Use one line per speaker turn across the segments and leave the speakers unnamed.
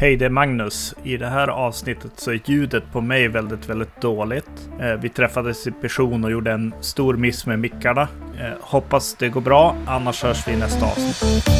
Hej, det är Magnus. I det här avsnittet så är ljudet på mig väldigt, väldigt dåligt. Eh, vi träffades i person och gjorde en stor miss med mickarna. Eh, hoppas det går bra, annars hörs vi i nästa avsnitt.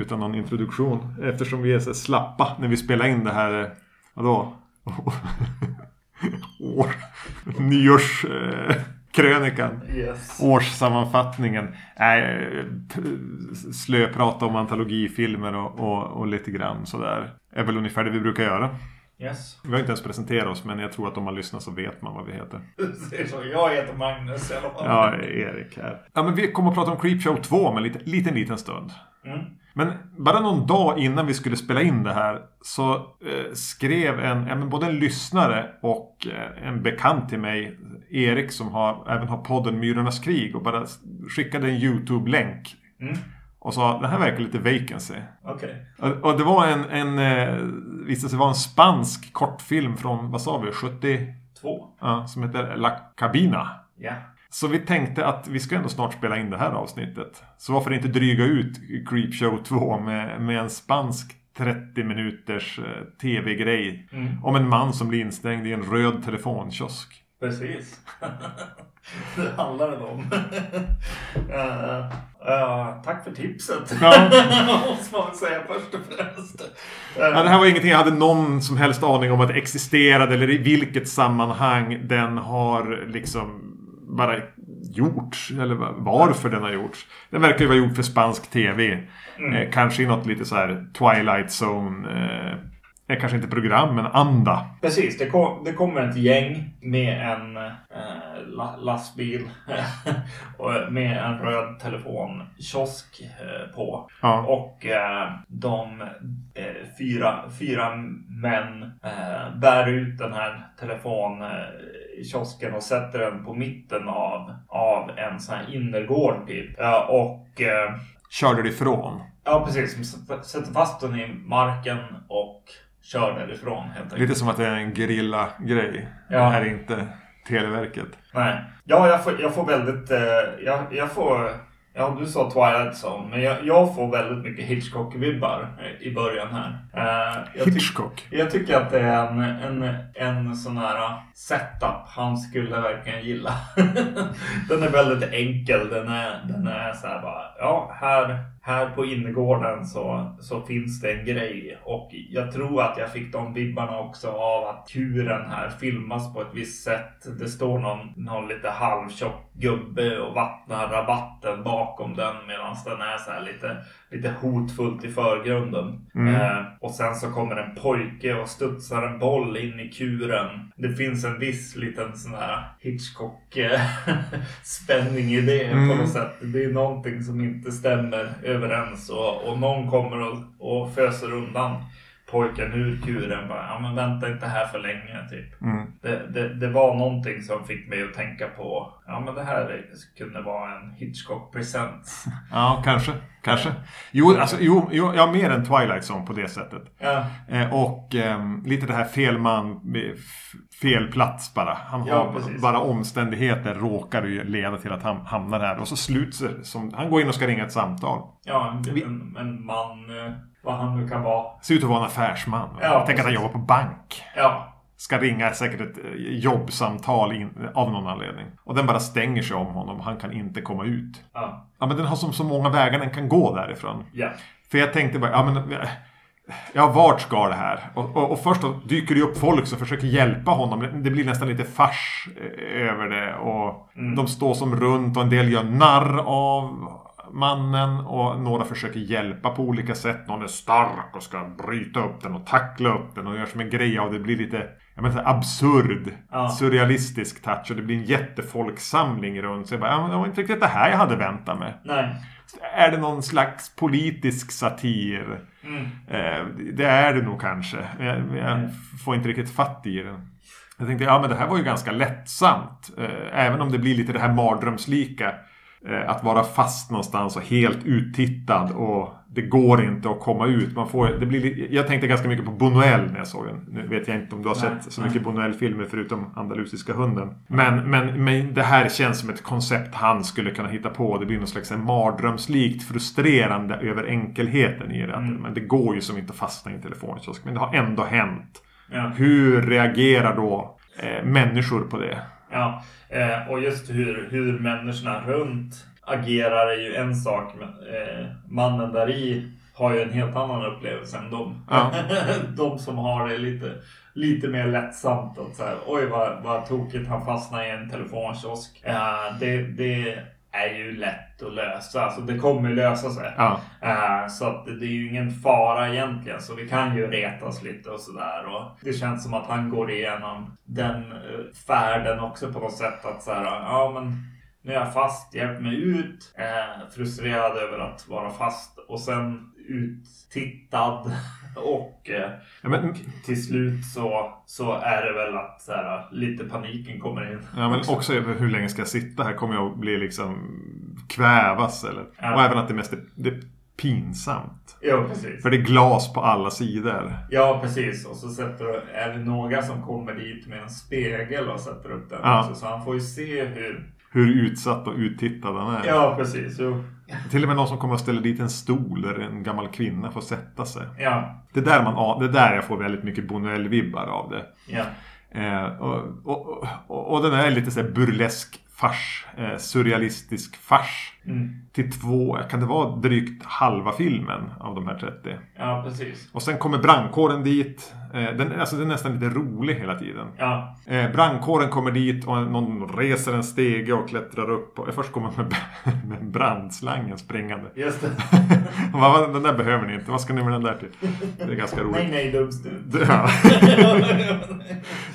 Utan någon introduktion. Eftersom vi är så slappa när vi spelar in det här. eh, Vadå? År. Nyårskrönikan.
Yes.
Årssammanfattningen. P- slöprata om antologifilmer och, och, och lite grann sådär. är väl ungefär det vi brukar göra.
Yes.
Vi har inte ens presenterat oss men jag tror att om man lyssnar så vet man vad vi heter.
Så. Jag heter Magnus i alla fall.
Ja, Erik här. Ja, men vi kommer att prata om Creepshow 2 om en liten, liten, liten stund.
Mm.
Men bara någon dag innan vi skulle spela in det här så eh, skrev en, ja, både en lyssnare och eh, en bekant till mig, Erik som har, även har podden Myrornas krig och bara skickade en YouTube-länk.
Mm.
Och sa den här verkar lite vacancy.
Okej.
Och, och det var en, en eh, visade sig vara en spansk kortfilm från, vad sa vi, 70?
Två.
Ja, som heter La Cabina.
Ja.
Så vi tänkte att vi ska ändå snart spela in det här avsnittet. Så varför inte dryga ut Creepshow 2 med, med en spansk 30 minuters eh, tv-grej.
Mm.
Om en man som blir instängd i en röd telefonkiosk.
Precis. det handlar det om. Eh, eh, tack för tipset.
Ja.
Måste man säga först och främst. Eh,
Ja, det här var ingenting jag hade någon som helst aning om att det existerade eller i vilket sammanhang den har liksom bara gjorts. Eller va- varför den har gjorts. Den verkar ju vara gjord för spansk tv. Eh, kanske i något lite så här Twilight Zone. Eh, eh, kanske inte program men anda.
Precis, det, kom, det kommer ett gäng med en eh, la, lastbil och med en röd telefonkiosk eh, på.
Ja.
Och eh, de eh, fyra, fyra män eh, bär ut den här telefonkiosken och sätter den på mitten av, av en sån här innergård typ. Ja, och eh,
Körde ifrån.
ja, precis. Sätter fast den i marken och kör därifrån helt enkelt.
Lite som att det är en gerilla-grej.
Ja.
Det här är inte Televerket.
Nej. Ja, jag får, jag får väldigt... Eh, jag, jag får... Ja, du sa Twilight Zone, men jag, jag får väldigt mycket Hitchcock-vibbar eh, i början här. Eh, jag,
Hitchcock.
jag tycker att det är en, en, en sån här setup han skulle verkligen gilla. den är väldigt enkel. Den är, den är så här bara, ja, här, här på innergården så, så finns det en grej. Och jag tror att jag fick de vibbarna också av att kuren här filmas på ett visst sätt. Det står någon, någon lite halvtjock gubbe och vattnar rabatten bakom den medan den är så här lite, lite hotfullt i förgrunden. Eh, och sen så kommer en pojke och studsar en boll in i kuren. Det finns en viss liten sån här Hitchcock-spänning i det på
Mm.
något sätt. Det är någonting som inte stämmer överens och, och någon kommer och, och föser undan pojken ur kuren. Bara, ja men vänta inte här för länge typ.
Mm.
Det, det, det var någonting som fick mig att tänka på, ja men det här kunde vara en Hitchcock present.
Ja, kanske. Kanske. Jo, alltså, jo, jo, ja, mer än Twilight Zone på det sättet.
Ja,
Eh, och ehm, lite det här fel man, fel plats bara. Han
Ja,
har
precis.
bara omständigheter råkar ju leda till att han hamnar där. Och så sluts som, han går in och ska ringa ett samtal.
ja en, en, en man, eh, vad han nu kan vara.
Ser ut att vara en affärsman.
Ja,
tänker att han jobbar på bank.
Ja,
Ska ringa säkert ett eh, jobbsamtal in, av någon anledning. Och den bara stänger sig om honom han kan inte komma ut.
ja,
Ja men den har som så många vägar den kan gå därifrån.
ja.
För jag tänkte bara, ja men... Ja, vart ska det här? Och, och, och först då dyker det upp folk som försöker hjälpa honom. Det blir nästan lite fars eh, över det. Och de står som runt och en del gör narr av mannen och några försöker hjälpa på olika sätt. Någon är stark och ska bryta upp den och tackla upp den och gör som en grej av det. Blir lite jag menar, absurd,
Ja.
surrealistisk touch och det blir en jättefolksamling runt. Så jag bara, ja, det var inte riktigt det här jag hade väntat mig.
Nej.
Är det någon slags politisk satir?
Mm.
Eh, det är det nog kanske. Jag, jag
Mm.
får inte riktigt fatt i den. Jag tänkte, ja men det här var ju ganska lättsamt. Eh, även om det blir lite det här mardrömslika. Eh, att vara fast någonstans och helt uttittad och det går inte att komma ut. Man får, det blir, li- jag tänkte ganska mycket på Buñuel när jag såg den. Nu vet jag inte om du har
Nej,
sett så
nej.
mycket Buñuel-filmer förutom Andalusiska hunden. Men, men, men det här känns som ett koncept han skulle kunna hitta på. Det blir något slags en mardrömslikt frustrerande över enkelheten i det.
Mm.
Men det går ju som inte att fastna i en telefonkiosk. Men det har ändå hänt.
Ja.
Hur reagerar då eh, människor på det?
Ja, eh, och just hur, hur människorna runt agerar är ju en sak. Eh, mannen där i har ju en helt annan upplevelse än dem.
Ja.
de som har det lite, lite mer lättsamt. Att så här, Oj vad, vad tokigt han fastnade i en telefonkiosk. Eh, det, det är ju lätt att lösa. Alltså det kommer lösa sig.
Ja,
Eh, Så att det är ju ingen fara egentligen. Så vi kan ju retas lite och sådär. Och det känns som att han går igenom den eh, färden också på något sätt. Att så här, ja men nu är jag fast, hjälp mig ut. Eh, frustrerad över att vara fast. Och sen uttittad. Och eh,
ja men,
till slut så, så är det väl att här, lite paniken kommer in.
ja, men också över hur länge ska jag sitta här? Kommer jag bli liksom kvävas eller?
Ja.
Och även att det mest är, det är pinsamt.
Ja, precis.
För det är glas på alla sidor.
Ja, precis. Och så sätter är det några som kommer dit med en spegel och sätter upp den
Ja.
också. Så han får ju se hur...
Hur utsatt och uttittad han är.
Ja, precis. Jo.
Till och med någon som kommer att ställa dit en stol där en gammal kvinna får sätta sig.
Ja,
Det är där, man, det är där jag får väldigt mycket Buñuel-vibbar av det.
ja.
Eh, och, och, och, och den är lite så burlesk fars. Eh, surrealistisk fars.
Mm.
Till två, kan det vara drygt halva filmen av de här 30?
Ja, precis.
Och sen kommer brandkåren dit. Eh, den, alltså den är nästan lite rolig hela tiden.
Ja,
Eh, brandkåren kommer dit och någon reser en stege och klättrar upp. Och, först kommer med, med brandslangen springande.
just det.
Och bara, "Vad- den där behöver ni inte. Vad ska ni med den där till? Det är ganska roligt.
nej, nej, dumstrut.
Ja.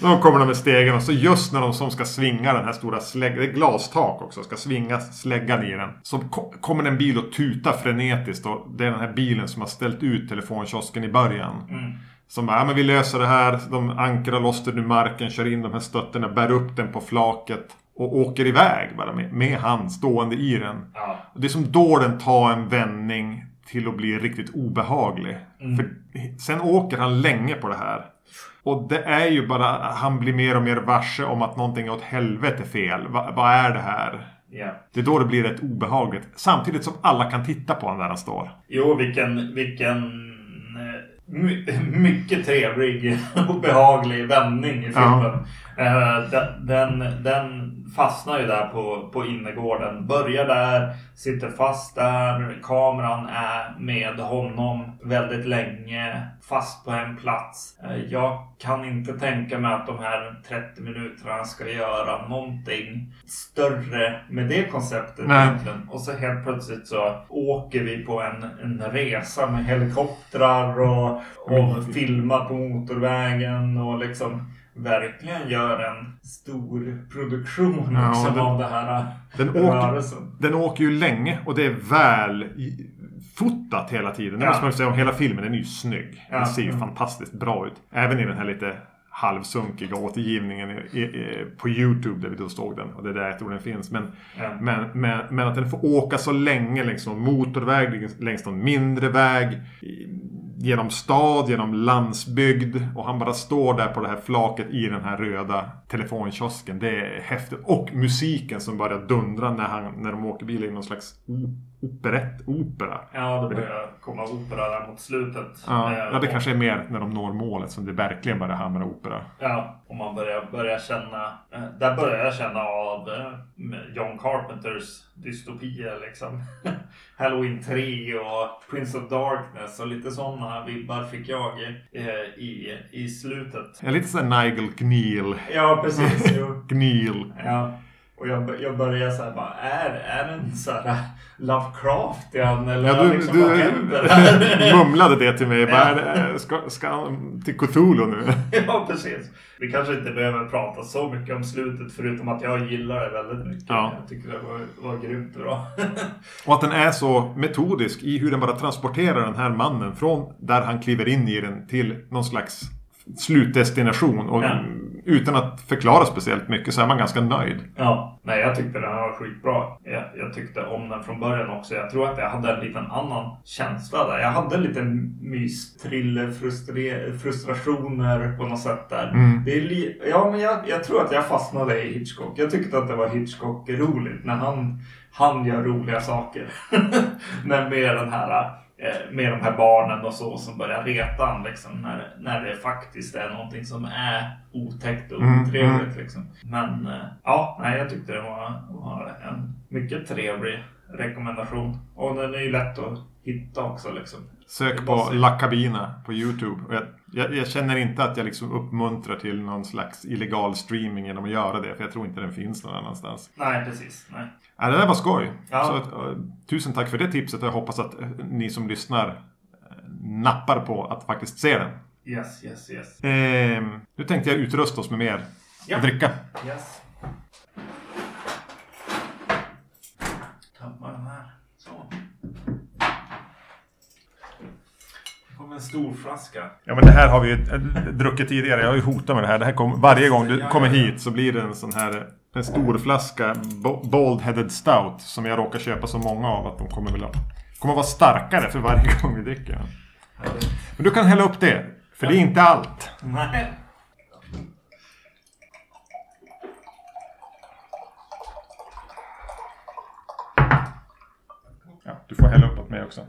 Då kommer de med stegen och så just när de som ska svinga den här stora släggan, det är glastak också, ska svinga släggan i den. Så ko- kommer en bil och tutar frenetiskt och det är den här bilen som har ställt ut telefonkiosken i början.
Mm.
Som bara, ja men vi löser det här. De ankrar loss den ur marken, kör in de här stötterna, bär upp den på flaket och åker iväg bara med, med han stående i den.
Ja,
det är som då den tar en vändning till att bli riktigt obehaglig.
Mm.
För sen åker han länge på det här. Och det är ju bara, han blir mer och mer varse om att någonting är åt helvete fel. Va, vad är det här?
Ja.
Det är då det blir rätt obehagligt. Samtidigt som alla kan titta på honom där han står.
Jo, vilken, vilken eh, my, mycket trevlig och behaglig vändning i filmen. Eh, den, den, den fastnar ju där på, på innergården. Börjar där, sitter fast där. Kameran är med honom väldigt länge. Fast på en plats. Eh, jag kan inte tänka mig att de här 30 minuterna ska göra någonting större med det konceptet
Nej.
egentligen. Och så helt plötsligt så åker vi på en, en resa med helikoptrar och, och filmar på motorvägen och liksom verkligen gör en stor produktion
Ja,
liksom
den-
av det här
Den åker,
rörelsen.
den åker ju länge och det är väl fotat hela tiden. Det
Ja.
måste man ju säga om hela filmen. Den är ju snygg. Den
Ja.
ser ju
Mm.
fantastiskt bra ut. Även i den här lite halvsunkiga återgivningen i, i, på Youtube där vi då såg den. Och det är där jag tror den finns. Men,
Ja.
men, men, men att den får åka så länge längs någon motorväg, längs någon mindre väg. i- Genom stad, genom landsbygd. Och han bara står där på det här flaket i den här röda telefonkiosken. Det är häftigt. Och musiken som börjar dundra när, han, när de åker bil i någon slags operett, opera.
Ja, det börjar komma opera där mot slutet.
Ja,
Eh,
ja, det
och-
kanske är mer när de når målet som det verkligen börjar hamra opera.
Ja, och man börjar, börjar känna... eh, Där börjar jag känna av eh, John Carpenters dystopier liksom. Halloween 3 och Prince of Darkness och lite sådana vibbar fick jag eh, i, i slutet.
Ja, lite såhär Nigel Gneel.
Ja, precis.
Gneel.
Ja, Och jag, jag började så här bara, är, är den så här Lovecraftian eller
Ja, du,
liksom,
du
vad händer här?
mumlade det till mig.
Ja.
Bara, ska, ska han till Cthulhu nu?
ja, precis. Vi kanske inte behöver prata så mycket om slutet förutom att jag gillar det väldigt mycket.
Ja.
Jag tycker det var, var grymt bra.
Och att den är så metodisk i hur den bara transporterar den här mannen från där han kliver in i den till någon slags slutdestination. Och
Ja.
utan att förklara speciellt mycket så är man ganska nöjd.
Ja, nej jag tyckte den var skitbra. Jag, jag tyckte om den från början också. Jag tror att jag hade en liten annan känsla där. Jag hade en liten mys, thriller, frustre, frustrationer på något sätt där.
Mm.
Det är ja, men jag, jag tror att jag fastnade i Hitchcock. Jag tyckte att det var Hitchcock roligt när han, han gör roliga saker. när med den här med de här barnen och så som börjar reta han liksom när, när det faktiskt är någonting som är otäckt och
Mm,
otrevligt
mm.
liksom. Men eh, ja, nej, jag tyckte det var, var en mycket trevlig rekommendation. Och den är ju lätt att hitta också liksom.
Sök på La Cabina på YouTube. Jag, jag, jag känner inte att jag liksom uppmuntrar till någon slags illegal streaming genom att göra det. För jag tror inte den finns någon annanstans.
Nej, precis. Nej.
Ja, det där var skoj.
Ja.
Så eh, tusen tack för det tipset och jag hoppas att eh, ni som lyssnar nappar på att faktiskt se den.
Yes, yes, yes.
Ehm, nu tänkte jag utrusta oss med mer
Ja.
att dricka.
Yes. Tömma den här. Så. Det kommer en stor flaska.
Ja men det här har vi ju eh, druckit tidigare. Jag har ju hotat med det här. det här kom, varje gång du kommer hit så blir det en sån här en stor flaska Bo- Bold Headed Stout. Som jag råkar köpa så många av att de kommer väl kommer vara starkare för varje gång vi dricker. Men du kan hälla upp det. För det är inte allt.
Nej.
Ja, du får hälla upp åt mig också.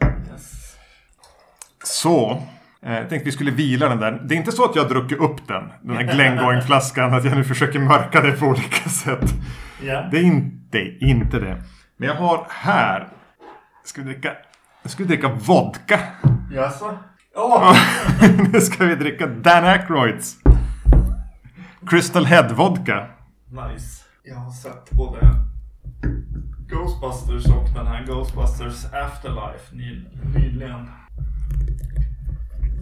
Yes.
Så. eh, Jag tänkte vi skulle vila den där. Det är inte så att jag har druckit upp den. Den här Glengoyne-flaskan. Att jag nu försöker mörka det på olika sätt.
Ja.
Det är inte, inte det. Men jag har här. Jag ska dricka, jag ska dricka vodka.
Jaså? Åh!
nu ska vi dricka Dan Aykroyds. Crystal Head vodka.
Nice. Jag har sett både Ghostbusters och den här Ghostbusters Afterlife ny, nyligen.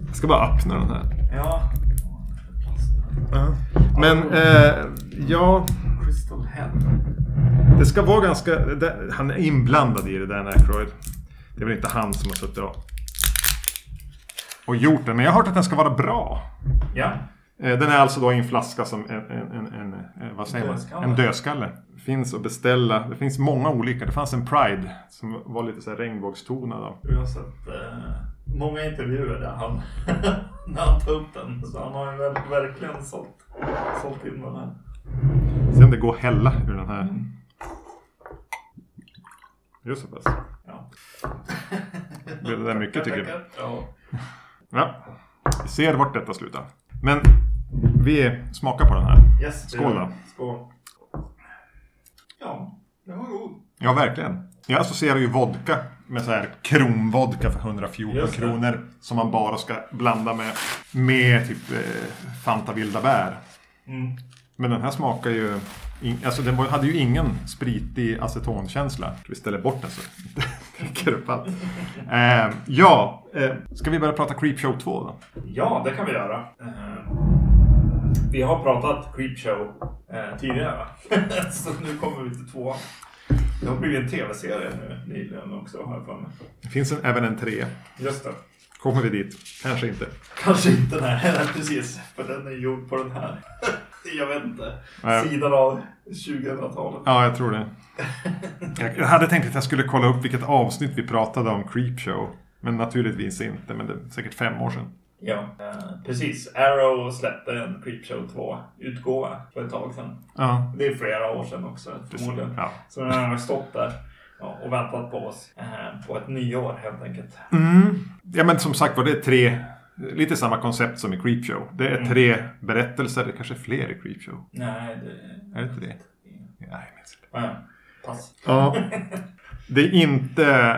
Jag ska bara öppna den här.
Ja. Plast.
Men eh, ja,
Crystal Head.
det ska vara ganska... Det, han är inblandad i det, Dan Aykroyd. Det är väl inte han som har suttit och, och gjort den. Men jag har hört att den ska vara bra.
Ja.
Eh, Den är alltså då i en flaska som en, en, en, en eh, vad säger man?
Dödskalle.
En dödskalle. Finns att beställa. Det finns många olika. Det fanns en Pride som var lite så här regnbågstonad. Då.
Jag har sett eh, många intervjuer där han, när han tar upp den. Så han har ju verkligen sålt, sålt in den här.
Se om det går att hälla ur den här. Så pass.
Ja.
Blev det där mycket tycker du?
Ja.
Ja. Vi ser vart detta slutar. Men vi smakar på den här.
Yes,
Skål då.
Skål. Ja, den var god.
Ja, verkligen. Jag associerar ju vodka med så här kronvodka för 114
Just det.
kronor. Som man bara ska blanda med, med typ eh, Fanta vilda bär.
Mm.
Men den här smakar ju... In, alltså den var- hade ju ingen spritig acetonkänsla. Vi ställer bort den så dricker upp allt. Eh, ja, eh, ska vi börja prata Creepshow 2 då?
Ja, det kan vi göra. Eh, vi har pratat Creepshow eh, tidigare. va? Så nu kommer vi till tvåan. Det har blivit en tv-serie nu nyligen också, har jag för mig.
Det finns en, även en 3.
Just det.
Kommer vi dit? Kanske inte.
Kanske inte här, precis. För den är gjord på den här. Jag vet inte.
Nej.
Sidan av 2000-talet.
Ja, jag tror det. Jag jag hade tänkt att jag skulle kolla upp vilket avsnitt vi pratade om Creepshow. Men naturligtvis inte, men det är säkert fem år sedan.
Ja, eh, precis. Arrow släppte en Creepshow 2-utgåva för ett tag sedan.
Ja,
Det är flera år sedan också förmodligen.
Ja.
Så den har stått där ja, och väntat på oss eh, på ett nyår helt enkelt.
Mm. Ja, men som sagt var det är tre... Lite samma koncept som i Creepshow. Det är tre berättelser, det kanske är fler i Creepshow.
Nej, det...
Är det inte det? Nej, jag minns inte.
Ja, pass.
Ja. Det är inte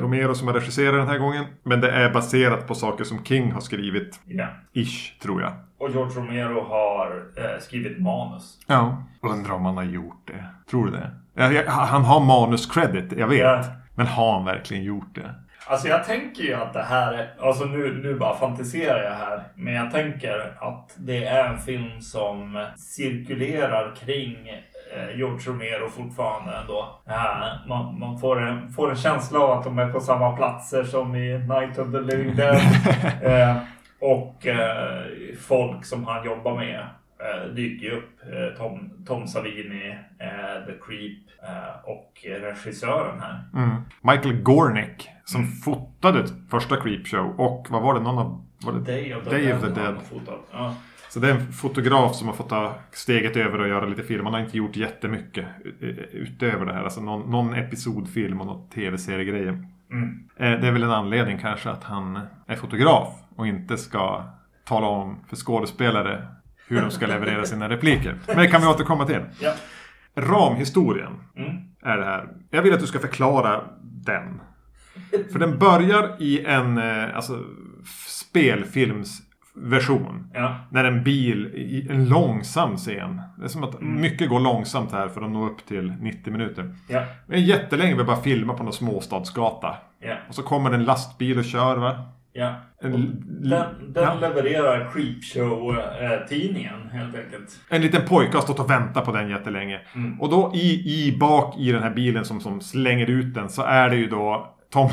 Romero som har regisserat den här gången. Men det är baserat på saker som King har skrivit.
Ja.
Ish, tror jag.
Och George Romero har eh, skrivit manus.
Ja. Undrar om han har gjort det. Tror du det? Ja, jag, han har manus-credit, jag vet.
Ja.
Men har han verkligen gjort det?
Alltså jag tänker ju att det här, är- alltså nu, nu bara fantiserar jag här. Men jag tänker att det är en film som cirkulerar kring eh, George Romero fortfarande ändå. Eh, man man får, en, får en känsla av att de är på samma platser som i Night of the Living Dead. eh, och eh, folk som han jobbar med eh, dyker ju upp. Eh, Tom, Tom Savini, eh, The Creep och regissören här.
Mm. Michael Gornick som fotade första Creepshow och vad var det? Någon av... Var det?
Day of the
Day
Dead.
of the Dead.
Ja.
Så det är en fotograf som har fått ta steget över och göra lite film. Han har inte gjort jättemycket utöver det här. Alltså någon, någon episodfilm och någon tv-seriegrejer.
Mm.
Eh, Det är väl en anledning kanske att han är fotograf och inte ska tala om för skådespelare hur de ska leverera sina repliker. Men det kan vi återkomma till.
Ja.
Ramhistorien
Mm.
är det här. Jag vill att du ska förklara den. För den börjar i en eh, alltså, f- spelfilmsversion.
Ja.
När en bil i en långsam scen. Det är som att mycket går långsamt här för att nå upp till 90 minuter.
Ja.
Är jättelänge vi bara filmar på någon småstadsgata.
Ja.
Och så kommer en lastbil och kör va?
Ja.
En,
Den, den
ja.
levererar Creepshow-tidningen helt enkelt.
en liten pojke har stått och väntat på den jättelänge.
Mm.
Och då i, i bak i den här bilen som, som slänger ut den så är det ju då Tom...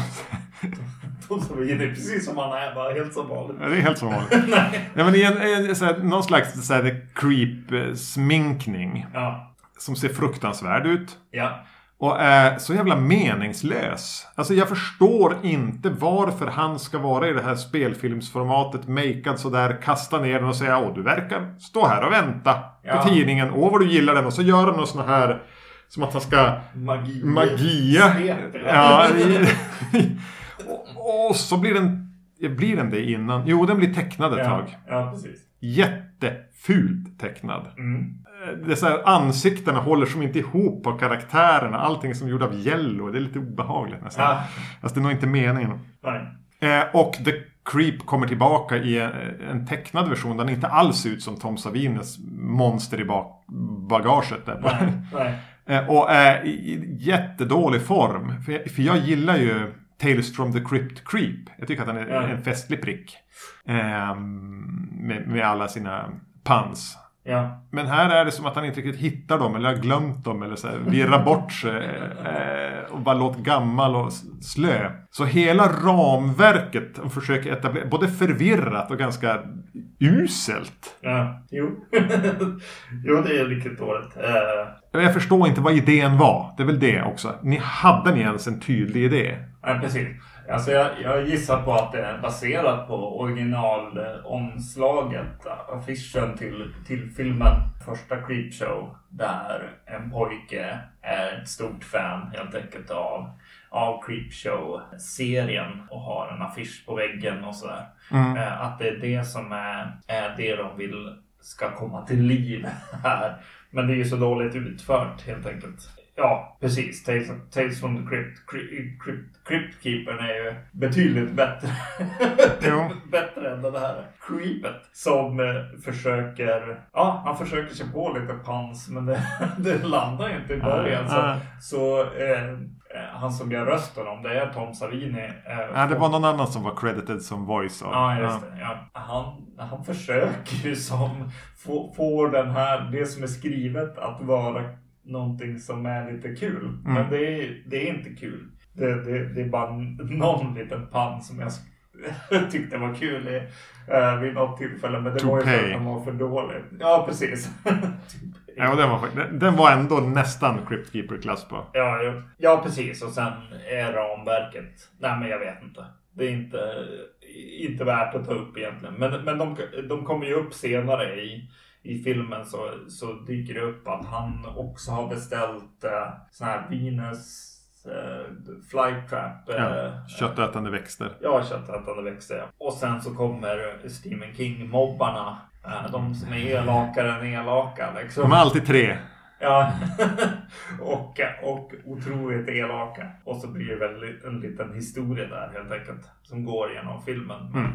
De som är precis som han är, bara helt som vanligt.
Ja, det är helt som vanligt. Nej. men i en, en, så här, någon slags så här, creep-sminkning.
Ja.
Som ser fruktansvärd ut.
Ja.
Och är så jävla meningslös. Alltså jag förstår inte varför han ska vara i det här spelfilmsformatet. Makead sådär, kasta ner den och säga Åh du verkar stå här och vänta
Ja.
på tidningen. Åh vad du gillar den. Och så gör han något sån här som att han ska
Magi.
Magia. Ja. och, så blir den... Blir den det innan? Jo, den blir tecknad ett
Ja.
tag.
ja, precis.
Jättefult tecknad.
Mm.
Det är så här, ansiktena håller som inte ihop på karaktärerna. Allting är som gjort av jello. Det är lite obehagligt nästan.
Ja.
Fast det är nog inte meningen.
Nej.
Eh, och The Creep kommer tillbaka i en, en tecknad version. Den inte alls ut som Tom Savinis monster i bagaget. Där.
Nej. Nej.
Eh, Och är i i jättedålig form. För jag, för jag gillar ju Tales from the Crypt Creep. Jag tycker att den är
Ja.
en festlig prick. Ehm, med, med alla sina puns.
Ja.
Men här är det som att han inte riktigt hittar dem eller har glömt dem eller så här, virrar bort sig eh, och bara låter gammal och slö. Så hela ramverket de försöker etablera, både förvirrat och ganska uselt.
Ja. Jo. jo, det är riktigt dåligt. Eh,
Jag förstår inte vad idén var. Det är väl det också. Ni hade ni ens en tydlig idé?
Nej, precis. Alltså jag, jag gissar på att det är baserat på originalomslaget, affischen till, till filmen Första Creepshow. Där en pojke är ett stort fan helt enkelt av, av Creepshow-serien och har en affisch på väggen och sådär.
Mm.
Eh, Att det är det som är, är det de vill ska komma till liv här. Men det är ju så dåligt utfört helt enkelt. Ja, precis. Tales, Tales from the Crypt, Crypt, Crypt, Crypt Keepern är ju betydligt bättre. Bättre än det här Creepet. Som eh, försöker, ja, han försöker sig på lite pans men det, det landar inte i början. Så,
Ah.
så eh, eh, han som gör rösten om det är Tom Savini. Eh,
Ja, det var någon annan som var credited som voice. Och,
Ja, just det. Ja. Han, han försöker ju som få, få den här, det som är skrivet att vara någonting som är lite kul.
Mm.
Men det är, det är inte kul. Det, det, det är bara någon liten pann som jag tyckte var kul i, eh, vid något tillfälle. Men det
To
var ju för att den var för dålig. Ja, precis.
Ja, den, var, den- var ändå nästan Crypt Keeper-klass på.
Ja, ja. ja, precis. Och sen är ramverket... Nej, men jag vet inte. Det är inte, inte värt att ta upp egentligen. Men, men de, de kommer ju upp senare i, i filmen så, så dyker det upp att han också har beställt eh, sån här Venus eh, Flytrap. Eh,
Ja, köttätande växter.
Ja, köttätande växter. ja. Och sen så kommer Stephen King-mobbarna. Eh, de som är elakare än elaka. Liksom.
De är alltid tre.
Ja. och, och otroligt elaka. Och så blir det väl en liten historia där helt enkelt. Som går genom filmen.
Mm.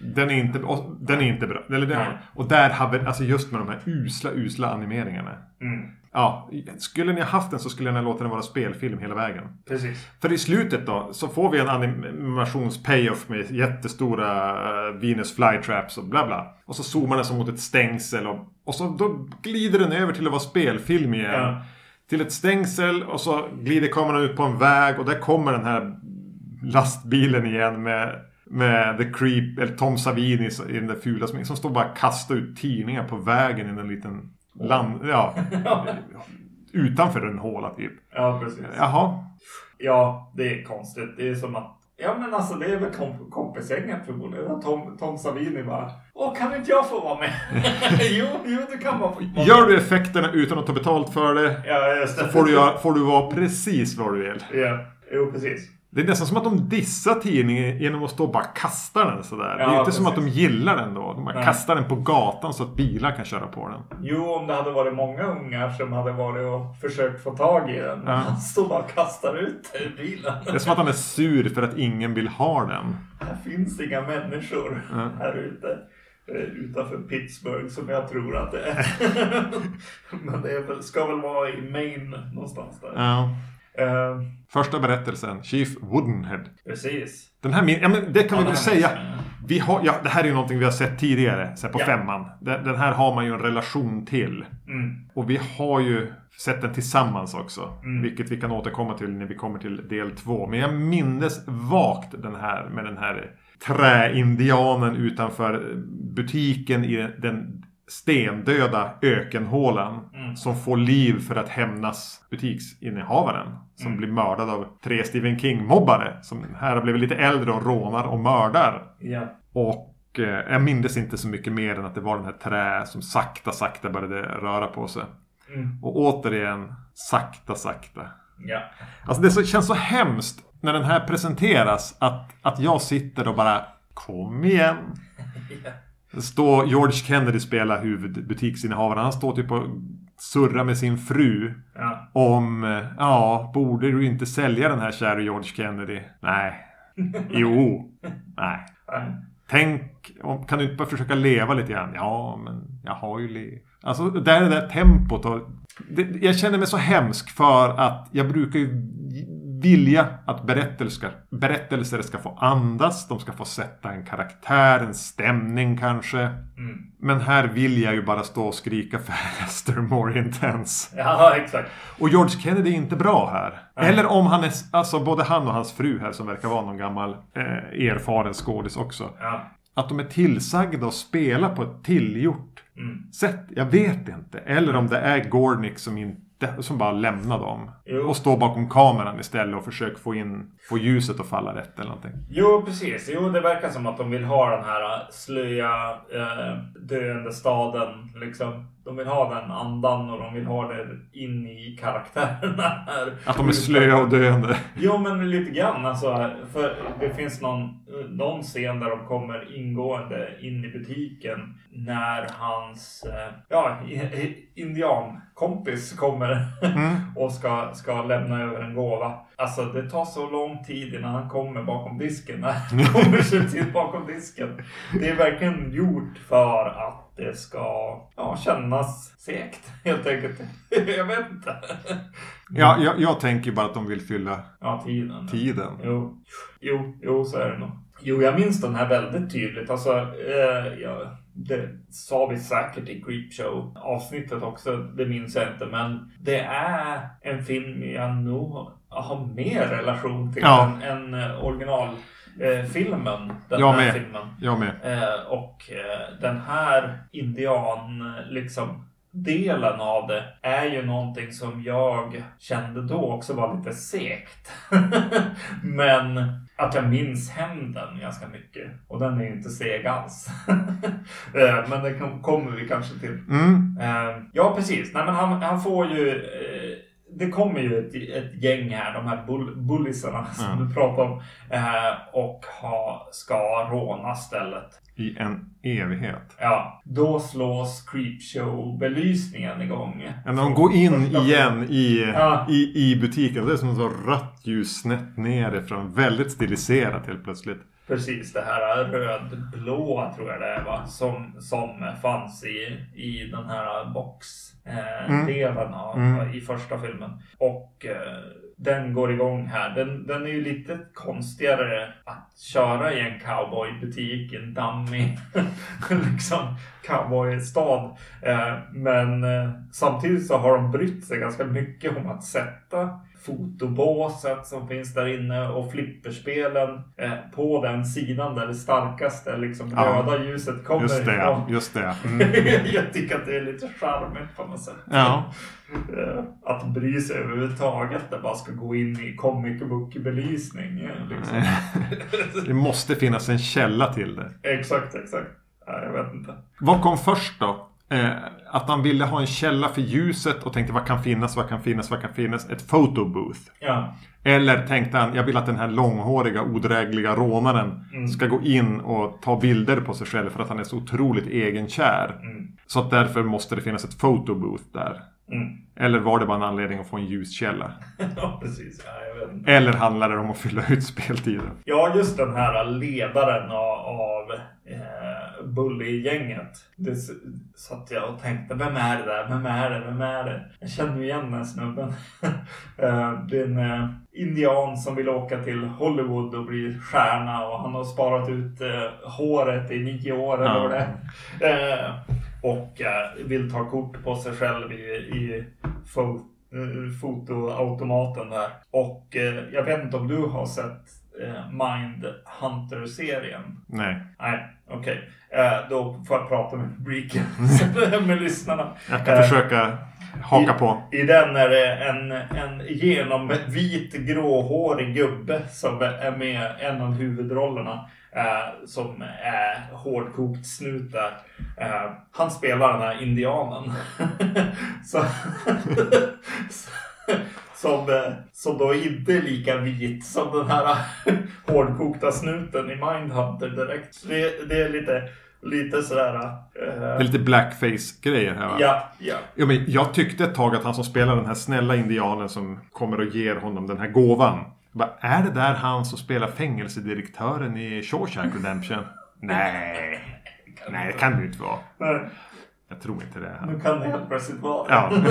Den är inte, och, den är inte bra. Eller den,
Nej.
och där hade, alltså just med de här usla, usla animeringarna.
Mm.
Ja, skulle ni ha haft den så skulle ni låta den vara spelfilm hela vägen.
Precis.
För i slutet då så får vi en animations-payoff med jättestora uh, Venus flytraps och bla bla. Och så zoomar den som mot ett stängsel och, och så då glider den över till att vara spelfilm igen.
Ja.
Till ett stängsel och så glider kameran ut på en väg och där kommer den här lastbilen igen med med The Creep, eller Tom Savini i den där fula sminken som står bara och kastar ut tidningar på vägen i en liten land... Ja. utanför en håla typ.
Ja, precis.
Jaha.
Ja, det är konstigt. Det är som att Ja men alltså det är väl komp kompisgänget förmodligen. Tom, Tom Savini bara Åh kan inte jag få vara med? jo, jo du kan vara med.
Gör du effekterna utan att ta betalt för det
Ja just det.
så får du, får du vara precis vad du vill.
Ja, jo precis.
Det är nästan som att de dissar tidningen genom att stå och bara kasta den sådär. det är
Ja,
inte som att de
precis.
gillar den då. De bara
Nej.
kastar den på gatan så att bilar kan köra på den.
Jo, om det hade varit många ungar som hade varit och försökt få tag i den.
Ja.
Han står bara och kastar ut den ur bilen.
Det är som att han är sur för att ingen vill ha den.
Här finns inga människor
Ja.
här ute. eh, Utanför Pittsburgh som jag tror att det är. Men det är väl, ska väl vara i Maine någonstans där.
Ja.
Eh,
Första berättelsen, Chief Woodenhead.
precis.
Den här, min- ja men det kan
Ja,
vi väl säga. Vi har, ja, det här är ju någonting vi har sett tidigare, så på
Ja.
femman. Den, den här har man ju en relation till.
Mm.
Och vi har ju sett den tillsammans också.
Mm.
Vilket vi kan återkomma till när vi kommer till del två. Men jag mindes vagt den här med den här träindianen utanför butiken i den stendöda ökenhålan.
Mm.
Som får liv för att hämnas butiksinnehavaren. Som
Mm.
blir mördad av tre Stephen King-mobbare. Som här har blivit lite äldre och rånar och mördar.
Ja.
Och eh, jag mindes inte så mycket mer än att det var den här trä som sakta, sakta började röra på sig.
Mm.
Och återigen, sakta, sakta.
Ja.
Alltså det så, känns så hemskt när den här presenteras att, att jag sitter och bara Kom igen!
ja.
Står George Kennedy spelar huvudbutiksinnehavaren. Han står typ och surrar med sin fru.
Ja.
Om, eh, ja, borde du inte sälja den här kära George Kennedy? Nej. Jo. Nej. Tänk, kan du inte bara försöka leva lite grann? Ja, men jag har ju levt. Alltså, det är det där tempot. Och det, jag känner mig så hemsk för att jag brukar ju vilja att berättelser, berättelser ska få andas. De ska få sätta en karaktär, en stämning kanske.
Mm.
Men här vill jag ju bara stå och skrika faster, more intense.
Ja, exakt.
Och George Kennedy är inte bra här.
Nej.
Eller om han är, alltså både han och hans fru här som verkar vara någon gammal eh, erfaren skådis också.
Ja.
Att de är tillsagda att spela på ett tillgjort
Mm.
sätt. Jag vet inte. Eller om det är Gornick som inte som bara lämnar dem.
Jo.
Och står bakom kameran istället och försöker få in få ljuset att falla rätt eller någonting.
Jo, precis. Jo, det verkar som att de vill ha den här äh, slöa, eh, döende staden. Liksom. De vill ha den andan och de vill ha det in i karaktärerna.
Att de är slöa och döende.
Jo, men lite grann. Alltså, för det finns någon, någon scen där de kommer ingående in i butiken när hans eh, ja, indiankompis kommer
Mm.
och ska, ska lämna över en gåva. Alltså det tar så lång tid innan han kommer bakom disken. När han kommer sig till bakom disken. Det är verkligen gjort för att det ska ja, kännas segt helt enkelt. Jag vet inte.
Ja, jag, jag tänker bara att de vill fylla
Ja, tiden.
tiden.
Jo, jo, jo så är det nog. Jo, jag minns den här väldigt tydligt. Alltså, eh, ja, det sa vi säkert i Creepshow avsnittet också. Det minns jag inte. Men det är en film jag nog har mer relation till
Ja.
än, än eh, originalfilmen. Eh, filmen, den
Jag
här
med.
filmen.
Jag med.
Eh, och eh, den här indian, liksom delen av det är ju någonting som jag kände då också var lite segt. Men att jag minns hämnden ganska mycket. Och den är ju inte seg alls. men det kom- kommer vi kanske till.
Mm.
Ja, precis. Nej, men han, han får ju... Det kommer ju ett, ett gäng här, de här bull, bullisarna som
Ja.
du pratar om. Eh, och ha, ska råna stället.
I en evighet.
Ja, då slås Creepshow-belysningen igång.
Ja, de går in igen i,
Ja.
i, i butiken. Det är som så rött ljus snett nerifrån. Väldigt stiliserat helt plötsligt.
Precis, det här rödblåa tror jag det är va? Som, som fanns i, i den här boxdelen eh, av,
Mm.
i första filmen. Och eh, den går igång här. Den, den är ju lite konstigare att köra i en cowboybutik, en dammig liksom cowboystad. Eh, men eh, samtidigt så har de brytt sig ganska mycket om att sätta fotobåset som finns där inne och flipperspelen eh, på den sidan där det starkaste liksom,
Ja.
röda ljuset kommer
Just det,
ifrån.
just det. Mm.
Jag tycker att det är lite charmigt på något sätt.
Ja.
Eh, Att bry sig överhuvudtaget. Det bara ska gå in i comic book-belysning. eh, Liksom.
Det måste finnas en källa till det.
exakt, exakt. Ja, jag vet inte.
Vad kom först då? Eh, att han ville ha en källa för ljuset och tänkte vad kan finnas, vad kan finnas, vad kan finnas? Ett photobooth.
Ja,
Eller tänkte han, jag vill att den här långhåriga odrägliga rånaren
Mm.
ska gå in och ta bilder på sig själv för att han är så otroligt egenkär.
Mm.
Så att därför måste det finnas ett photobooth där.
Mm.
Eller var det bara en anledning att få en ljuskälla?
ja precis. Ja.
Eller handlar det om att fylla ut speltiden?
Ja, just den här ledaren av, av eh, Bully-gänget. Det satt jag och tänkte, vem är det där? Vem är det? Vem är det? Jag känner igen den snubben. eh, det är en eh, indian som vill åka till Hollywood och bli stjärna och han har sparat ut eh, håret i nio år eller vad det är. Och vill ta kort på sig själv i, i fo- fotoautomaten där. Och jag vet inte om du har sett eh, Mind Hunter-serien?
Nej.
Nej, okej. Eh, då får jag prata med publiken, med lyssnarna.
Jag kan
Eh,
försöka haka
i,
på.
I den är det en, en genomvit gråhårig gubbe som är med en av huvudrollerna. Eh, som är hårdkokt snut där. Eh, han spelar den här indianen. Så, som, eh, som då inte är lika vit som den här hårdkokta snuten i Mindhunter direkt. Så det, det är lite, lite sådär...
Det
Eh,
är lite blackface-grejer här va?
ja, ja.
Jo, men jag tyckte ett tag att han som spelar den här snälla indianen som kommer och ger honom den här gåvan. Bara, är det där han som spelar fängelsedirektören i Shawshank Redemption? Nej, nej det kan det ju inte vara.
Nej,
Jag tror inte det.
Nu kan det helt plötsligt vara.
Ja.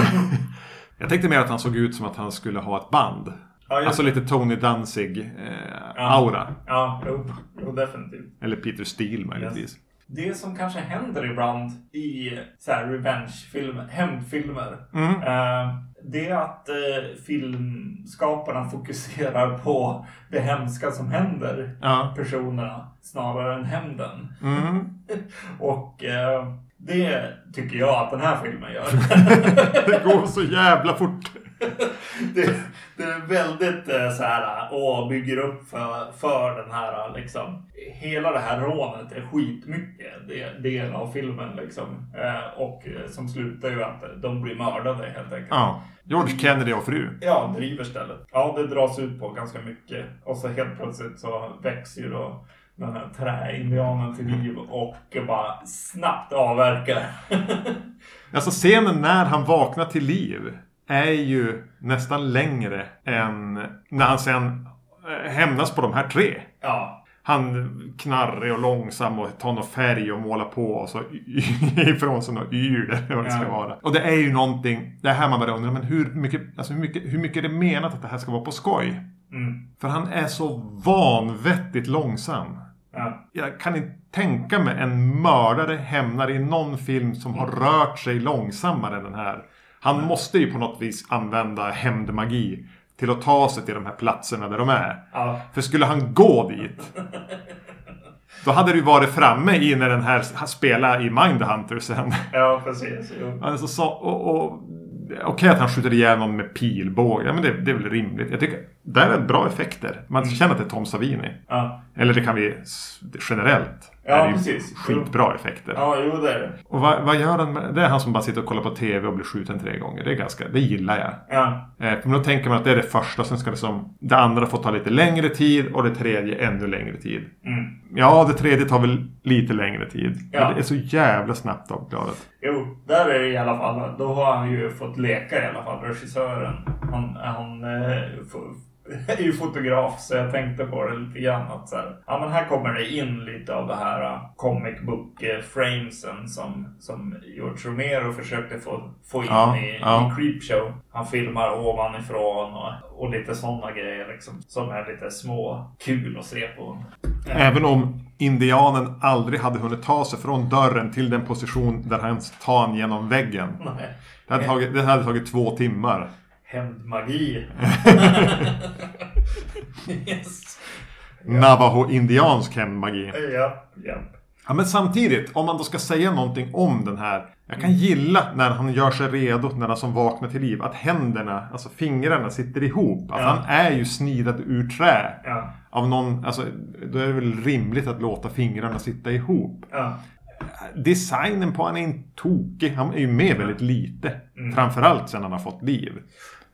Jag tänkte mer att han såg ut som att han skulle ha ett band.
Ja,
Alltså lite Tony
Ja.
Danzig-aura.
Ja, jo, jo, definitivt.
Eller Peter Steele möjligtvis.
Det som kanske händer ibland i så här revenge-filmer, hämndfilmer.
Mm.
Eh, det är att eh, filmskaparna fokuserar på det hemska som händer
Ja.
personerna snarare än hämnden.
Mm.
Och eh, det tycker jag att den här filmen gör.
Det går så jävla fort.
det, det är väldigt eh, så här, åh, bygger upp för, för den här liksom. Hela det här rånet är skitmycket det, del av filmen liksom. Eh, och eh, som slutar ju att de blir mördade helt enkelt.
Ja. George Kennedy och fru.
Ja, driver stället. Ja, det dras ut på ganska mycket. Och så helt plötsligt så växer ju då den här träindianen till liv och bara snabbt avverkar.
Alltså scenen när han vaknar till liv är ju nästan längre än när han sen eh, hämnas på de här tre.
ja,
Han knarrig och långsam och tar någon färg och målar på och så ifrån sig något yr eller vad det ska vara. Och det är ju någonting, det är här man börjar undra, men hur mycket, alltså hur mycket, hur mycket är det menat att det här ska vara på skoj?
mm,
För han är så vanvettigt långsam.
Ja,
Jag kan inte tänka mig en mördare hämnare i någon film som har rört sig långsammare än den här. Han måste ju på något vis använda hämndmagi till att ta sig till de här platserna där de är.
ja.
För skulle han gå dit då hade ju varit framme i när den här spelar i Mindhunter sen.
Ja, precis. Jo.
Alltså, så, och, och, Okej att han skjuter ihjäl någon med pilbåge. Ja, men det, det är väl rimligt. Jag tycker där är bra effekter. Man känner att det är Tom Savini.
Ja,
Eller det kan vi generellt.
Ja,
är det
precis.
skitbra effekter.
Ja, jo det är det.
Och vad, vad gör han med, Det är han som bara sitter och kollar på TV och blir skjuten tre gånger. Det är ganska, det gillar jag.
Ja.
Eh, men då tänker man att det är det första, sen ska det som det andra få ta lite längre tid och det tredje ännu längre tid.
Mm.
Ja, det tredje tar väl lite längre tid.
Ja.
Men det är så jävla snabbt avklarat.
Jo, där är det i alla fall. Då har han ju fått leka i alla fall, regissören. Han, han eh, är ju fotograf så jag tänkte på det lite grann att så här, ja men här kommer det in lite av det här uh, comic book eh, framesen som, som George Romero försökte få, få in
Ja,
i,
ja.
i Creepshow. Han filmar ovanifrån och, och lite sådana grejer liksom. Som är lite små kul att se på.
Även om indianen aldrig hade hunnit ta sig från dörren till den position där han tar genom väggen.
Nej.
Det hade tagit, det hade tagit två timmar.
Hämndmagi. yes.
Navajo-indiansk hämndmagi.
Ja, ja.
Ja, men samtidigt, om man då ska säga någonting om den här. Jag kan gilla när han gör sig redo, när han som vaknar till liv. Att händerna, alltså fingrarna sitter ihop. Alltså
Ja.
han är ju snidad ur trä.
Ja,
Av någon, alltså då är det väl rimligt att låta fingrarna sitta ihop.
ja.
Designen på han är inte tokig. Han är ju med väldigt lite.
Mm.
Framförallt sen han har fått liv.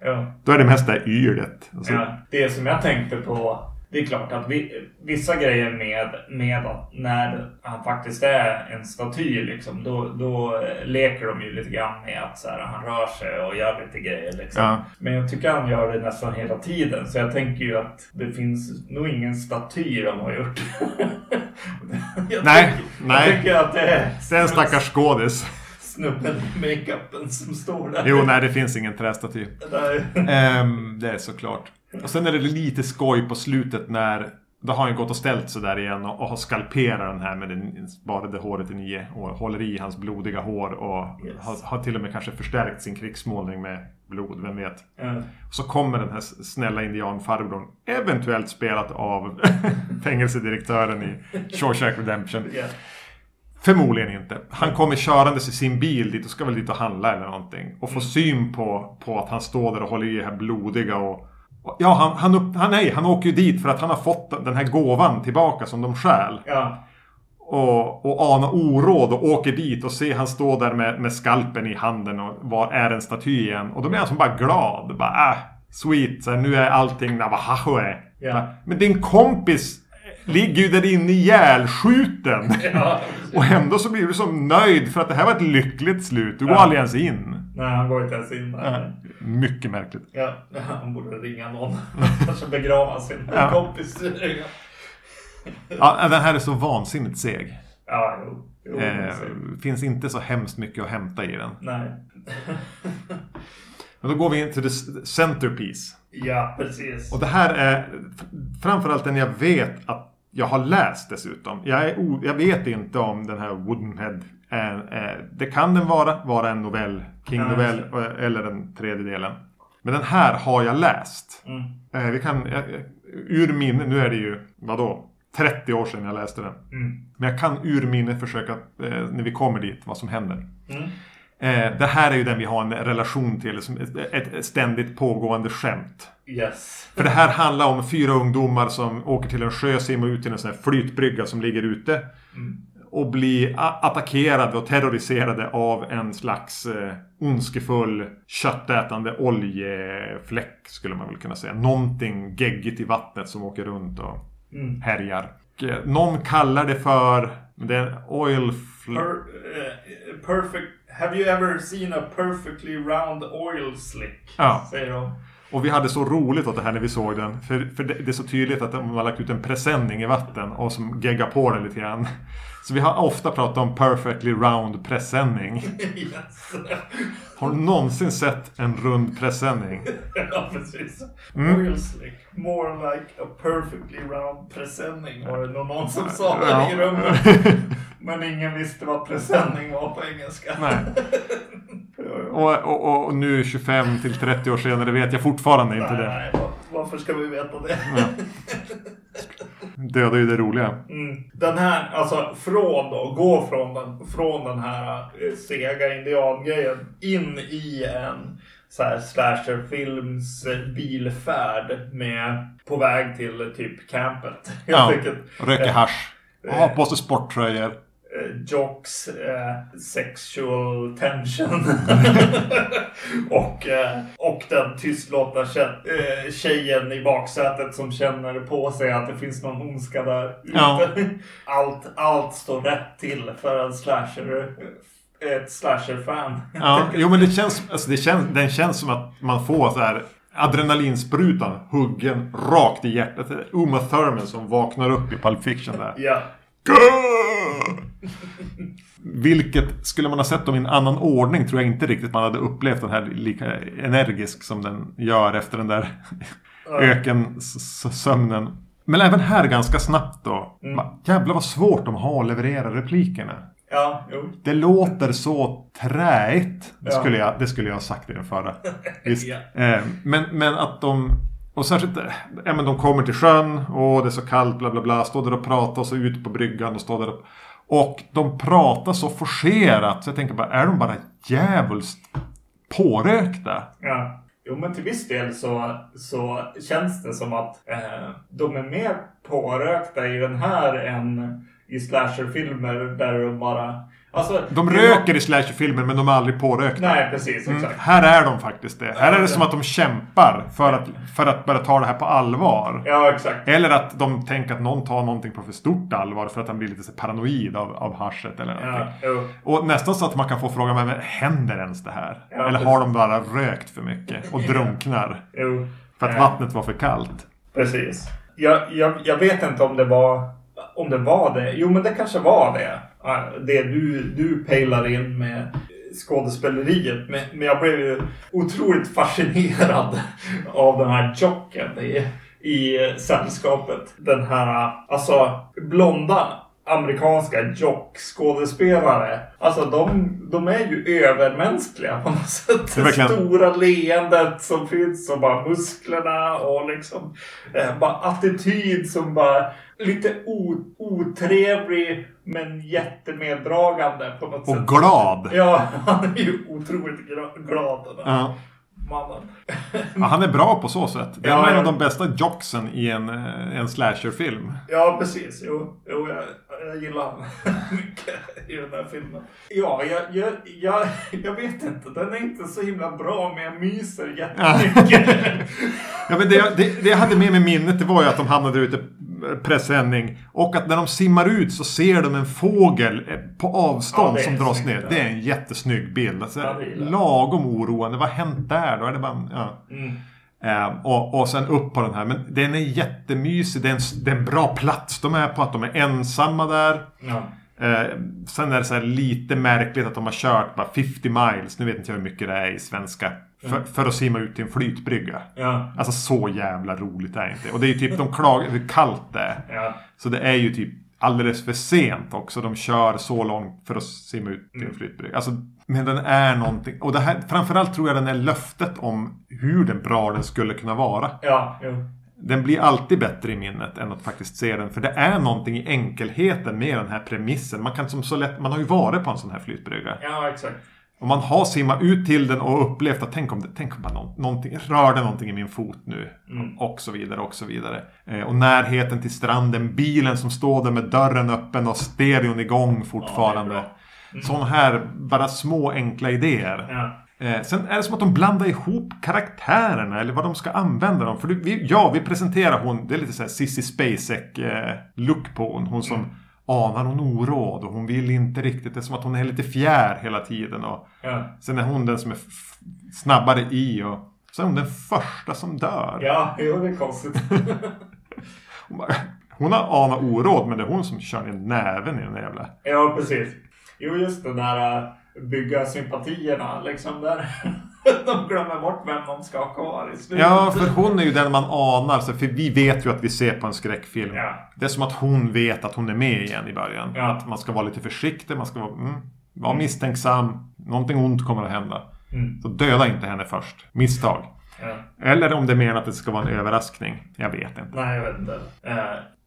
Ja.
Då är det mest det här ylet. Alltså,
Ja, det som jag tänkte på. Det är klart att vi, vissa grejer med, med att när han faktiskt är en staty liksom. Då, då leker de ju lite grann med att så här, han rör sig och gör lite grejer liksom.
Ja.
Men jag tycker han gör det nästan hela tiden. Så jag tänker ju att det finns nog ingen staty de har gjort. jag
Nej,
tycker,
nej.
Jag att det är
Det är en stackars skådis.
Snubben i makeupen som står där.
Jo, nej det finns ingen trästaty. Ehm, det är såklart. Och sen är det lite skoj på slutet när då har han gått och ställt sig där igen och, och har skalperat den här med det sparade håret i nio och håller i hans blodiga hår och
Yes.
har, har till och med kanske förstärkt sin krigsmålning med blod, vem vet.
Ja.
Så kommer den här snälla indianfarbrorn, eventuellt spelat av fängelsedirektören i Shawshank Redemption.
Ja.
Förmodligen inte. Han kommer körandes i sin bil dit och ska väl dit och handla eller någonting. Och får syn på, på att han står där och håller i det här blodiga och... och ja, han, han, upp, han, nej, han åker ju dit för att han har fått den här gåvan tillbaka som de stjäl.
Ja.
Och, och anar oråd och åker dit och ser han står där med, med skalpen i handen och var är en staty igen? Och då blir han som bara glad. Bara, äh, sweet, så här, nu är allting Navajo.
Ja.
Men din kompis ligger ju där inne ihjälskjuten.
Ja.
Och ändå så blir du så nöjd för att det här var ett lyckligt slut. Du går
Ja.
aldrig ens in.
Nej, han går inte ens in.
Mycket märkligt.
Ja, han borde ringa någon. Kanske begrava sin
Ja.
kompis.
Ja, den här är så vansinnigt seg.
Ja, jo. jo
Eh, finns inte så hemskt mycket att hämta i den.
Nej.
Men då går vi in till the centerpiece.
Ja, precis.
Och det här är framförallt den jag vet att jag har läst dessutom. Jag, är jag vet inte om den här Woodenhead är, Det kan den vara, vara en novell, King-novell
Ja,
eller den tredje delen. Men den här har jag läst.
Mm.
Eh, vi kan, eh, ur minne, nu är det ju, vadå? 30 år sedan jag läste den.
Mm.
Men jag kan ur minne försöka, eh, när vi kommer dit, vad som händer.
Mm.
Eh, det här är ju den vi har en relation till, som ett, ständigt pågående skämt.
Yes.
För det här handlar om fyra ungdomar som åker till en sjö, simmar ut till en sån här flytbrygga som ligger ute.
Mm.
Och blir attackerade och terroriserade av en slags eh, ondskefull köttätande oljefläck skulle man väl kunna säga. Någonting geggigt i vattnet som åker runt och
Mm.
härjar. Och, eh, någon kallar det för det är en oil
Per, eh, perfect. Have you ever seen a perfectly round oil slick?
Ja.
Säger de.
Och vi hade så roligt åt det här när vi såg den. För, för det, det är så tydligt att de har lagt ut en presenning i vatten och som geggar på det lite grann. Så vi har ofta pratat om perfectly round presenning.
yes.
Har du någonsin sett en rund presenning?
ja, precis.
Mm.
More like a perfectly round presenning var det nog någon som sa
Ja.
i rummet. Men ingen visste vad presenning var på engelska.
Nej.
Ja, ja.
Och, och, och nu 25 till 30 år senare vet jag fortfarande inte
Nej,
det.
nej, var- varför ska vi veta det?
Dödar ju det roliga.
Mm. Den här, alltså från då, gå från den, från den här eh, sega indiangrejen in i en så här slasherfilms eh, bilfärd med på väg till eh, typ campet.
Ja, röker hasch. Ha på sig sporttröjor.
Eh, jocks, eh, sexual tension och, eh, och den tystlåtna kä- eh, tjejen i baksätet som känner på sig att det finns någon ondska där ute.
Ja.
Allt, allt står rätt till för en slasher, ett slasher-fan.
Ja, jo men det känns, alltså det känns, den känns som att man får så här adrenalinsprutan huggen rakt i hjärtat. Uma Thurman som vaknar upp i Pulp Fiction där.
Ja.
Vilket, skulle man ha sett dem i en annan ordning tror jag inte riktigt man hade upplevt den här lika energisk som den gör efter den där ökensömnen. Men även här ganska snabbt då.
Mm.
Jävlar vad svårt de har att leverera replikerna.
Ja, jo.
Det låter så träigt. Det
Ja.
skulle jag, det skulle jag ha sagt i den förra. Visst.
Ja.
Eh, men, men att de... Och särskilt, eh, ja men de kommer till sjön och det är så kallt bla bla bla. Står där och pratar och så ut på bryggan och står där och... Och de pratar så forcerat så jag tänker bara, är de bara djävulskt pårökta?
Ja. Jo, men till viss del så, så känns det som att eh, de är mer pårökta i den här än i slasherfilmer där de bara... Alltså,
De röker i slasherfilmer men de är aldrig pårökta.
Nej, precis.
Mm, här är de faktiskt det. Här är det som att de kämpar för att, för att börja ta det här på allvar.
Ja, exakt.
Eller att de tänker att någon tar någonting på för stort allvar för att han blir lite så paranoid av, av haschet eller någonting.
Ja, jo.
Och nästan så att man kan få frågan, men händer ens det här?
Ja,
eller har de bara rökt för mycket och drunknar?
jo.
För att
Ja.
vattnet var för kallt?
Precis. Jag, jag, jag vet inte om det var om det var det. Jo, men det kanske var det. Det du, du pejlar in med skådespeleriet. Men, men jag blev ju otroligt fascinerad av den här jocken i, i sällskapet. Den här, alltså blonda amerikanska jockskådespelare. Alltså de, de är ju övermänskliga på något sätt.
Det verkligen-
stora leendet som finns och bara musklerna och liksom eh, bara attityd som bara lite otrevlig men jättemeddragande på något sätt.
Och glad!
Ja, han är ju otroligt glad den här
Ja.
Mannen.
Ja, han är bra på så sätt. Det är
Ja,
en av de bästa jocksen i en, eh, en slasherfilm.
Ja, precis. Jo, jo jag, jag gillar honom mycket i den här filmen. Ja, jag, jag, jag, jag vet inte. Den är inte så himla bra, men jag myser jättemycket.
Ja, men det, jag- det, det jag hade med mig minnet det var ju att de hamnade ute presenning. Och att när de simmar ut så ser de en fågel eh, på avstånd
Ja,
som dras
snyggt,
ner. Det är en jättesnygg bild. Alltså,
Ja,
lagom oroande. Vad har hänt där då? Är det bara, ja.
Mm.
Eh, och, och sen upp på den här. Men den är jättemysig. Det är, en, det är en bra plats de är på. Att de är ensamma där.
Ja.
Eh, sen är det så lite märkligt att de har kört bara 50 miles. Nu vet inte jag hur mycket det är i svenska. För, för att simma ut till en flytbrygga.
Ja.
Alltså så jävla roligt är det inte. Och det är ju typ, de klagar hur kallt det är.
Ja.
Så det är ju typ alldeles för sent också. De kör så långt för att simma ut till en flytbrygga. Alltså, men den är någonting. Och det här, framförallt tror jag den är löftet om hur den bra den skulle kunna vara.
Ja. Jo.
Den blir alltid bättre i minnet än att faktiskt se den. För det är någonting i enkelheten med den här premissen. Man kan som så lätt, man har ju varit på en sån här flytbrygga.
Ja, exakt.
Och man har simmat ut till den och upplevt att tänk om det, tänk om nå- någonting, rörde någonting i min fot nu. Och så vidare och så vidare. Eh, och närheten till stranden, bilen som står där med dörren öppen och stereon igång fortfarande.
bra.
Sån här bara små enkla idéer.
Ja.
Eh, sen är det som att de blandar ihop karaktärerna eller vad de ska använda dem. För vi, ja, vi presenterar hon, det är lite såhär Sissy Spacek eh, på hon. Hon som anar hon oråd och hon vill inte riktigt. Det är som att hon är lite fjär hela tiden. Och
Ja.
sen är hon den som är snabbare i och så är hon den första som dör.
Ja, jo, det är konstigt.
Hon, bara, hon har anat oråd men det är hon som kör ner näven i den jävla...
Ja, precis. Jo, just det där äh, bygga sympatierna liksom där. De glömmer bort vem de ska ha kvar i slutet.
Ja, för hon är ju den man anar. Så för vi vet ju att vi ser på en skräckfilm.
Ja.
Det är som att hon vet att hon är med igen i början.
Ja.
Att man ska vara lite försiktig, man ska vara, mm, vara misstänksam. Någonting ont kommer att hända.
Mm.
Så döda inte henne först. Misstag.
Ja.
Eller om det menar att det ska vara en överraskning. Jag vet inte.
Nej, jag vet inte.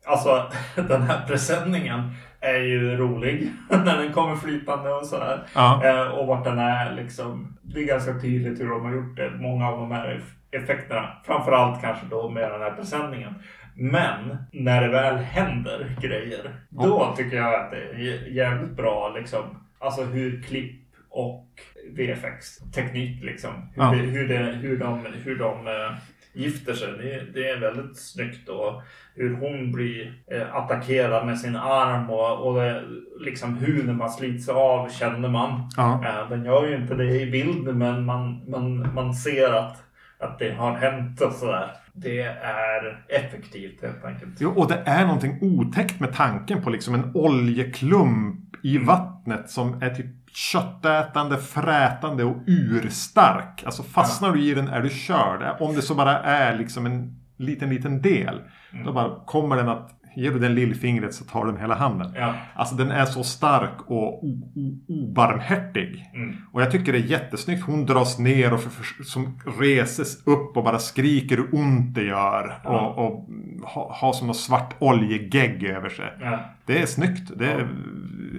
Alltså, den här presenningen är ju rolig. när den kommer flytande och sådär.
Ja.
Eh, och vart den är liksom. Det är ganska tydligt hur de har gjort det. Många av de här eff- effekterna. Framförallt kanske då med den här presenningen. Men när det väl händer grejer, då tycker jag att det är jävligt bra liksom. Alltså hur klipp och VFX-teknik liksom. Hur,
Ja.
det, hur, det, hur de, hur de eh, gifter sig. Det, är väldigt snyggt. Och hur hon blir eh, attackerad med sin arm och, och det, liksom hur när man slits av känner man.
Ja.
Eh, den gör ju inte det i bild men man, man, man ser att, att det har hänt och sådär. Det är effektivt helt enkelt.
Jo, och det är någonting otäckt med tanken på liksom en oljeklump i vattnet som är typ köttätande, frätande och urstark. Alltså fastnar du i den är du körd. Om det så bara är liksom en liten, liten del. Då bara kommer den att, ger du den lillfingret så tar den hela handen.
Ja.
Alltså den är så stark och obarmhärtig.
Mm.
Och jag tycker det är jättesnyggt. Hon dras ner och för, för, som reses upp och bara skriker hur ont det gör.
Ja.
Och, och har ha som något svart oljegegg över sig.
Ja.
Det är snyggt. Det är,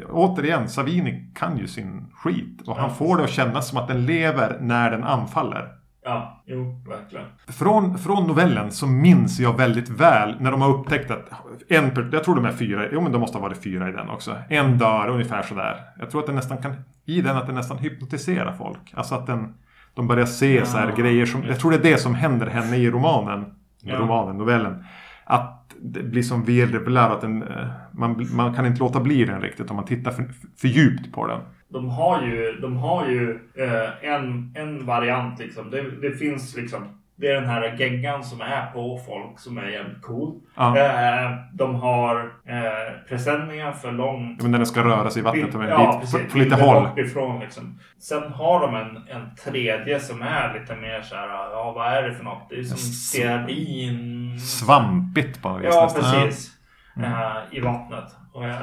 Återigen, Savini kan ju sin skit. Och han får det att kännas som att den lever när den anfaller.
Ja, jo, verkligen.
Från, från novellen så minns jag väldigt väl när de har upptäckt att en, jag tror de är fyra, jo men de måste ha varit fyra i den också. En dör ungefär sådär. Jag tror att den nästan kan, i den att den nästan hypnotiserar folk. Alltså att den, de börjar se så här
Ja.
grejer som, jag tror det är det som händer henne i romanen. I
Ja.
romanen, novellen. Att det blir som virvlar, att den, eh, man, man kan inte låta bli den riktigt om man tittar för, för djupt på den.
De har ju, de har ju eh, en, en variant liksom. Det, det finns liksom. Det är den här geggan som är på folk som är jävligt cool.
Ja.
Eh, de har eh, presenningar för lång...
Men den ska röra sig i vattnet om en
ja,
bit,
precis.
på lite håll.
Bortifrån, liksom. Sen har de en, en tredje som är lite mer så här. Ja, vad är det för något? Det är som
S- Svampigt på något vis
Ja,
nästan.
precis.
Mm.
Eh, I vattnet. Och jag,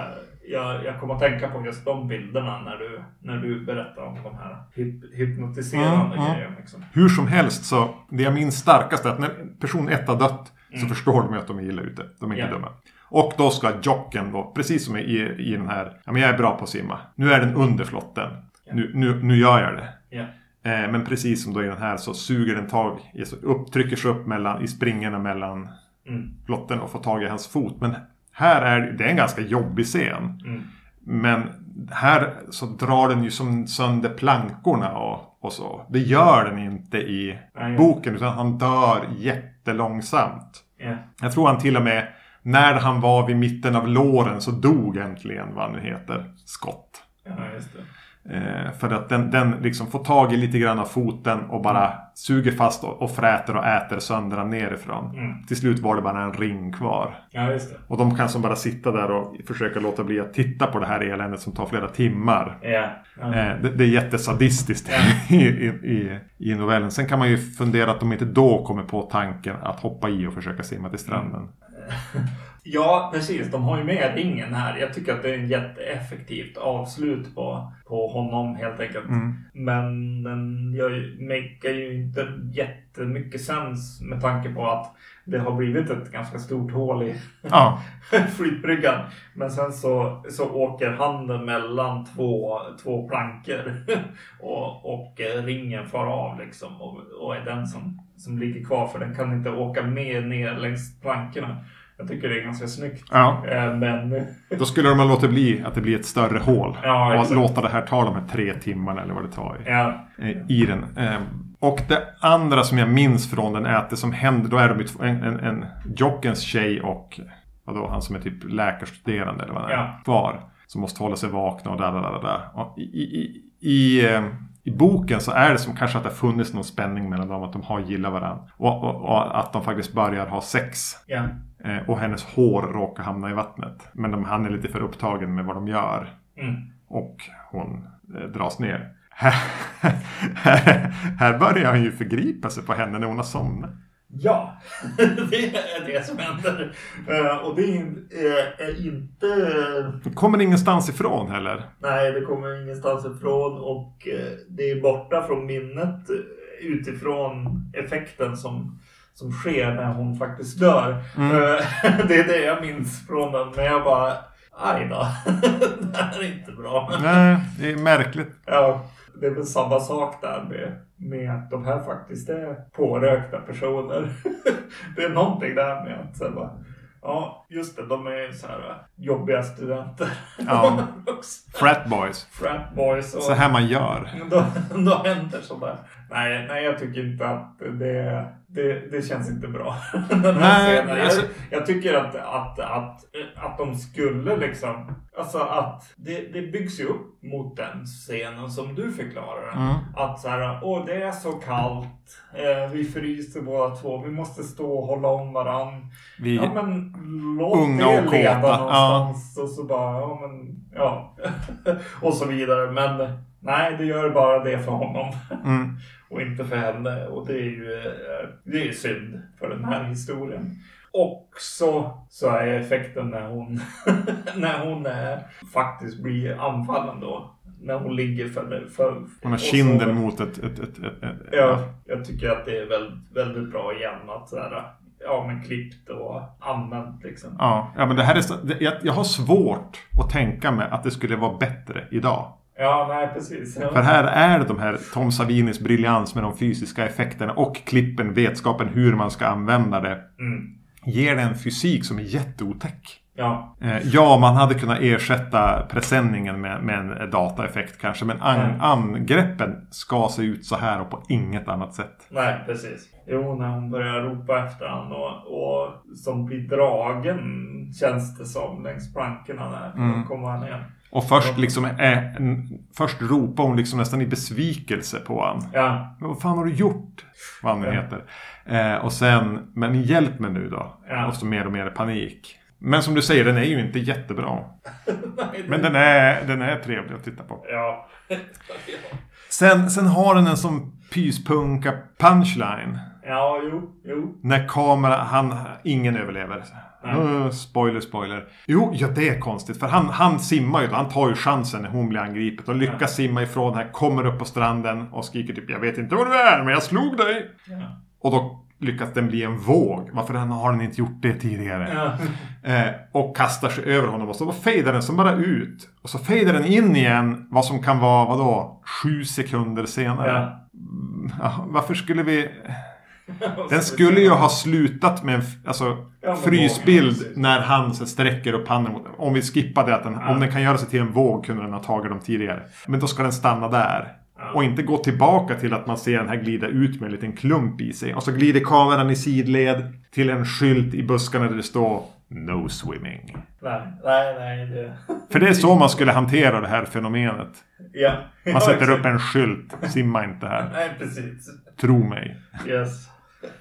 jag, jag kommer att tänka på just de bilderna när du, när du berättar om de här hyp, hypnotiserande
Mm,
grejerna. Liksom.
Hur som helst så, det jag minns starkast är att när person ett har dött så
Mm.
förstår de ju att de är illa ute. De är inte
Ja.
dumma. Och då ska jocken då, precis som i, i den här, ja men jag är bra på att simma. Nu är den under flotten.
Ja.
Nu, nu, nu gör jag det.
Ja.
Eh, men precis som då i den här så suger den tag, upp, trycker sig upp mellan, i springorna mellan
Mm.
flotten och får tag i hans fot. Men här är det- är en ganska jobbig scen.
Mm.
Men här så drar den ju som sönder plankorna och, och så. Det gör den inte i
Nej.
boken utan han dör jättelångsamt.
Ja.
Jag tror han till och med när han var vid mitten av låren så dog äntligen vad han heter. Skott.
ja, just det.
Eh, för att den, den liksom får tag i lite grann av foten och bara suger fast och, och fräter och äter sönder den nerifrån.
Mm.
Till slut var det bara en ring kvar.
Ja.
Och de kan som bara sitta där och försöka låta bli att titta på det här eländet som tar flera timmar.
Ja. ja.
Eh, det, det är jättesadistiskt i, i, i, i novellen. Sen kan man ju fundera att de inte då kommer på tanken att hoppa i och försöka simma till stranden.
Ja, precis. De har ju med ringen här. Jag tycker att det är en jätteeffektivt avslut på, på honom helt enkelt.
Mm.
Men den gör ju inte jättemycket sens med tanke på att det har blivit ett ganska stort hål i
Ja,
flytbryggan. Men sen så, så åker handen mellan två, två plankor och, och eh, ringen far av liksom och, och är den som, som ligger kvar för den kan inte åka med ner längs plankorna. Jag tycker det är ganska snyggt.
ja.
Eh, Men
Då skulle de låta bli att det blir ett större hål.
Ja,
och låta det här ta de här tre timmarna eller vad det tar. i.
ja,
i den. Eh, Och det andra som jag minns från den är att det som händer, då är de en, en, en jockens tjej och vadå, han som är typ läkarstuderande eller vad han är,
Ja.
kvar. Som måste hålla sig vakna och där, där, där, där. Och i, i, i, i, boken så är det som kanske att det har funnits någon spänning mellan dem, att de har gillat varandra. Och, och, och att de faktiskt börjar ha sex.
ja,
Eh, och hennes hår råkar hamna i vattnet. Men de, han är lite för upptagen med vad de gör.
mm.
Och hon eh, dras ner. Här, här, här börjar han ju förgripa sig på henne när hon har somnat.
Ja, det är det som händer. Eh, Och det är, eh, är inte...
Det kommer ingenstans ifrån heller.
Nej, det kommer ingenstans ifrån och eh, det är borta från minnet utifrån effekten som, som sker när hon faktiskt dör.
Mm.
Det är det jag minns från den. Men jag bara, aj då. det här är inte bra.
Nej, det är märkligt.
Ja, det är väl samma sak där med, med att de här faktiskt är pårökta personer. det är någonting där med att så bara, Ja, just det. De är så här jobbiga studenter.
Ja. Frat boys.
Frat boys. Och
Så här man gör.
då, då händer sådär. Nej, nej, jag tycker inte att det, det, det känns inte bra.
Nej, alltså-
jag, jag tycker att, att, att, att de skulle liksom... Alltså att det, det byggs ju upp mot den scenen som du förklarar.
Mm.
Att så här, åh det är så kallt. Eh, vi fryser båda två. Vi måste stå och hålla om varann.
Vi,
Ja men låt
Unga
det leda
kåta,
någonstans. Och så bara, ja men, ja. och så vidare. Men nej, det gör bara det för honom.
mm.
och inte för henne. Och det är ju eh, det är synd för den här historien. Också så är effekten när hon, när hon är, faktiskt blir anfallen då. När hon ligger för... för
Hon har
och så-
kinden mot ett... ett, ett, ett,
Ja, jag tycker att det är väldigt, väldigt bra igen att så här, ja men klippt och använt liksom.
Ja, ja, men det här är jag, jag har svårt att tänka mig att det skulle vara bättre idag.
Ja, nej precis.
För här är de här Tom Savinis briljans med de fysiska effekterna och klippen, vetskapen hur man ska använda det.
Mm.
Ger det en fysik som är jätteotäck.
Ja,
Eh, ja, man hade kunnat ersätta presenningen med, med en dataeffekt kanske. Men an,
Mm.
angreppen ska se ut så här och på inget annat sätt.
nej precis. Jo, när hon börjar ropa efter honom och, och som blir dragen känns det som längs plankorna där.
Mm.
Då kommer han ner.
Och först liksom en- först ropar hon liksom nästan i besvikelse på honom.
Ja,
Men vad fan har du gjort? Vad han nu
Ja.
heter. Eh, och sen, men hjälp mig nu då.
Ja.
Och så mer och mer panik. Men som du säger, den är ju inte jättebra.
nej,
Men den är, den är trevlig att titta på.
Ja.
Sen, sen har den en sån pyspunka punchline.
Ja, jo, jo.
När kamera, han, ingen överlever. Uh, spoiler, spoiler. Jo, ja det är konstigt. För han, han simmar ju då. Han tar ju chansen när hon blir angripen. Och lyckas
Ja.
simma ifrån här. Kommer upp på stranden och skriker typ Jag vet inte vad du är, men jag slog dig.
Ja.
Och då lyckas den bli en våg. Varför har den inte gjort det tidigare?
Ja.
Eh, och kastar sig över honom. Och så fejdar den som bara ut. Och så fejdar den in igen. Vad som kan vara, vadå? Sju sekunder senare.
Ja.
Mm, Ja, varför skulle vi... Den skulle ju ha slutat med en alltså,
Ja,
frysbild
vågen,
när han så sträcker upp handen mot Om vi skippade att den,
Ja.
om den kan göra sig till en våg kunde den ha tagit dem tidigare. Men då ska den stanna där.
Ja.
Och inte gå tillbaka till att man ser den här glida ut med en liten klump i sig. Och så glider kameran i sidled till en skylt i buskarna där det står No swimming.
Nej, nej, nej. Det...
För det är så man skulle hantera det här fenomenet.
Ja.
Man sätter upp en skylt. Simma inte här.
Nej, precis.
Tro mig.
Yes.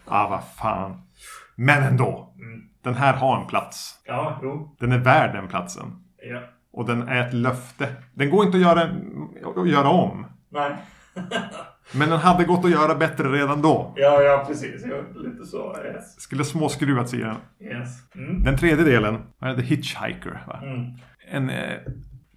Ah, vad fan. Men ändå.
Mm.
Den här har en plats.
Ja, jo.
Den är värd den platsen.
Ja.
Och den är ett löfte. Den går inte att göra, att göra om.
Nej.
Men den hade gått att göra bättre redan då.
Ja, ja, precis. Lite så. Yes.
Skulle småskruvats i den.
Yes. Mm.
Den tredje delen är The Hitchhiker. Va?
Mm.
En eh,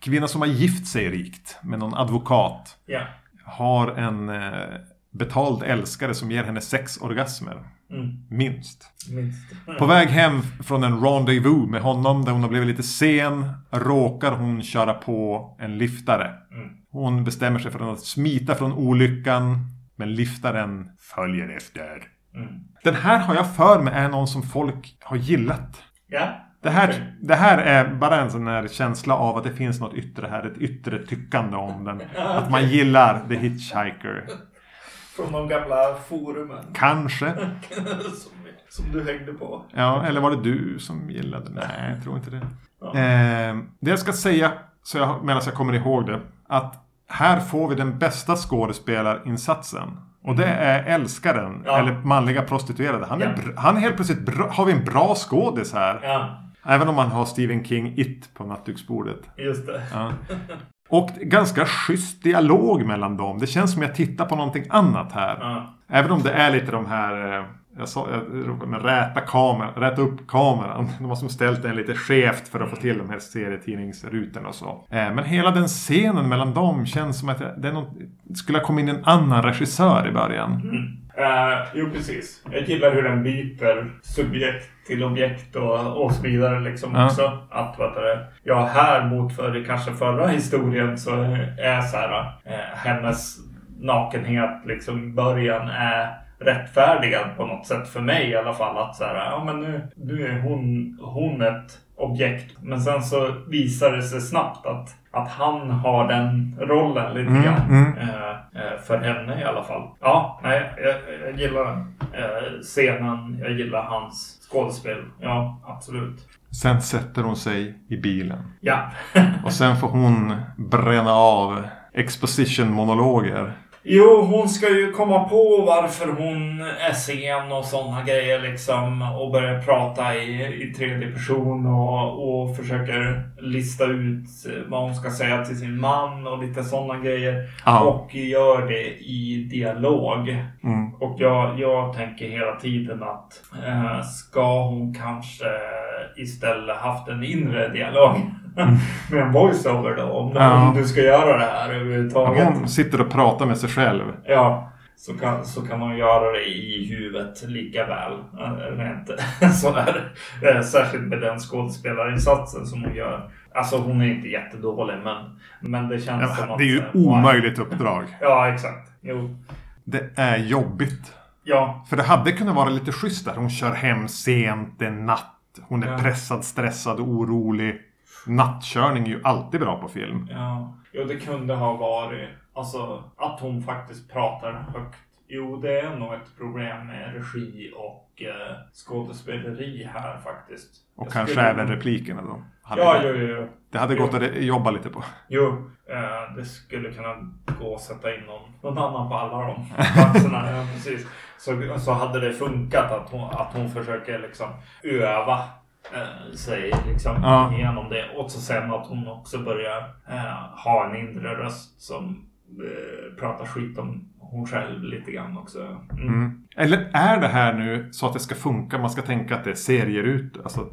kvinna som har gift sig rikt med någon advokat.
Ja.
Har en eh, betald älskare som ger henne sex orgasmer.
Mm.
Minst.
Minst.
På väg hem från en rendezvous med honom där hon har blivit lite sen råkar hon köra på en liftare.
Mm.
Hon bestämmer sig för att smita från olyckan men liftaren följer efter.
Mm.
Den här har jag för mig är någon som folk har gillat.
Ja.
Det här,
Okej.
det här är bara en sån här känsla av att det finns något yttre här. Ett yttre tyckande om den. Att man gillar The Hitchhiker.
Från de gamla forumen.
Kanske.
som, som du hängde på.
Ja, eller var det du som gillade? Nej, jag tror inte det.
Ja.
Eh, det jag ska säga, så jag, medan jag kommer ihåg det. Att här får vi den bästa skådespelarinsatsen. Och det är älskaren,
Ja.
eller manliga prostituerade. Han är,
Ja.
han är helt plötsligt bra, har vi en bra skådis här.
Ja,
Även om man har Stephen King It på nattduksbordet.
just det.
Ja. Och ganska schysst dialog mellan dem. Det känns som jag tittar på någonting annat här.
Ja.
Även om det är lite de här... eh, Jag sa, jag med räta kameran, räta upp kameran. De har som ställt den lite skevt för att få till de här serietidningsrutorna och så. Eh, Men hela den scenen mellan dem känns som att det är något, det skulle ha kommit in en annan regissör i början.
Mm. Uh, jo, precis. Jag gillar hur den byter subjekt till objekt och, och så vidare liksom
Ja.
också. Att vad det, ja, här mot för kanske förra historien så är så här eh, hennes nakenhet liksom i början är rättfärdigad på något sätt för mig i alla fall. Att så här, ja men nu, nu är hon, hon ett objekt. Men sen så visar det sig snabbt att, att han har den rollen lite
Mm,
grann.
mm.
Eh, eh, för henne i alla fall. Ja, nej, jag, jag gillar eh, scenen. Jag gillar hans skådespel. Ja, absolut.
Sen sätter hon sig i bilen.
Ja.
Och sen får hon bränna av exposition-monologer.
Jo, hon ska ju komma på varför hon är sen och sådana grejer liksom. Och börja prata i, i tredje person och, och försöker lista ut vad hon ska säga till sin man och lite sådana grejer.
Ja.
Och gör det i dialog.
Mm.
Och jag, jag tänker hela tiden att eh, ska hon kanske istället haft en inre dialog med en voiceover då? Om,
Ja.
om du ska göra det här överhuvudtaget.
Hon sitter och pratar med sig själv.
Ja, så kan, så kan man göra det i huvudet lika väl. Rent sådär. Eh, Särskilt med den skådespelarinsatsen som hon gör. Alltså hon är inte jättedålig men, men det känns
Ja,
som att...
Det är ju
eh,
omöjligt uppdrag.
Ja, exakt. Jo.
Det är jobbigt.
Ja,
För det hade kunnat vara lite schysst där. Hon kör hem sent, det är natt. Hon är
Ja.
pressad, stressad, orolig. Nattkörning är ju alltid bra på film.
Ja, jo det kunde ha varit alltså att hon faktiskt pratar högt. Jo, det är nog ett problem med regi och eh, skådespeleri här faktiskt.
Och
Jag
kanske
skulle-
även replikerna då. Hade
Ja, jo, jo, jo.
Det hade gått att jobba lite på.
Jo, eh, det skulle kunna gå att sätta in någon, någon annan på alla de platserna. ja, precis. Så, så hade det funkat att hon, att hon försöker liksom öva eh, sig liksom
Ja.
igenom det. Och så sen att hon också börjar eh, ha en inre röst som eh, pratar skit om hon själv lite grann också. Mm.
Mm. Eller är det här nu så att det ska funka? Man ska tänka att det är serier ut, alltså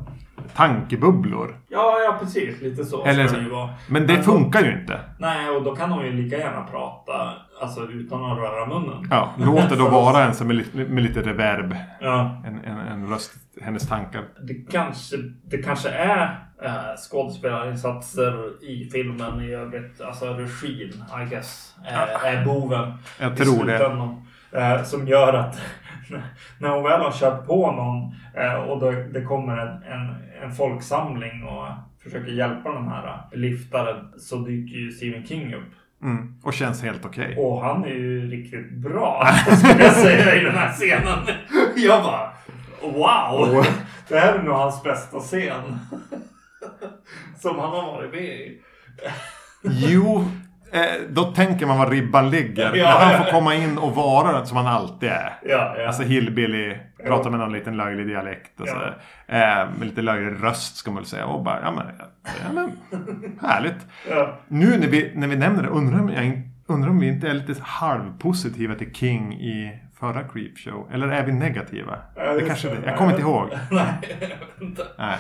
tankebubblor.
Ja, ja precis. Lite så
Eller
ska det ju vara.
Men det
Men-
funkar ju inte.
Nej, och då kan hon ju lika gärna prata alltså, utan att röra munnen.
Ja, låt det då vara en som lite, med lite reverb.
Ja.
En, en, en röst, hennes tankar.
Det kanske, det kanske är äh, skådespelarinsatser i filmen i övrigt. Alltså regin, I guess, är, är boven.
Jag tror det.
Eh, som gör att när hon väl har kört på någon eh, och då, det kommer en, en, en folksamling och försöker hjälpa den här liftaren så dyker ju Stephen King upp.
Mm. Och känns helt okej.
Och han är ju riktigt bra, skulle jag säga, i den här scenen. Jag bara, wow!
Och-
Det här är nog hans bästa scen. Som han har varit med i.
Jo, eh, då tänker man var ribban ligger.
Ja,
När han får komma in och vara som han alltid är.
Ja, ja.
Alltså hillbilly, pratar med någon liten löjlig dialekt och så.
Ja.
Eh, med lite löjlig röst ska man väl säga. Och bara, ja men, ja, men härligt. Nu när vi, när vi nämner det, undrar om, jag, undrar om vi inte är lite halvpositiva till King i förra Creepshow. Eller är vi negativa?
Ja,
det
just
kanske
det.
det. Jag kommer inte ihåg.
Nej, jag inte.
Nej,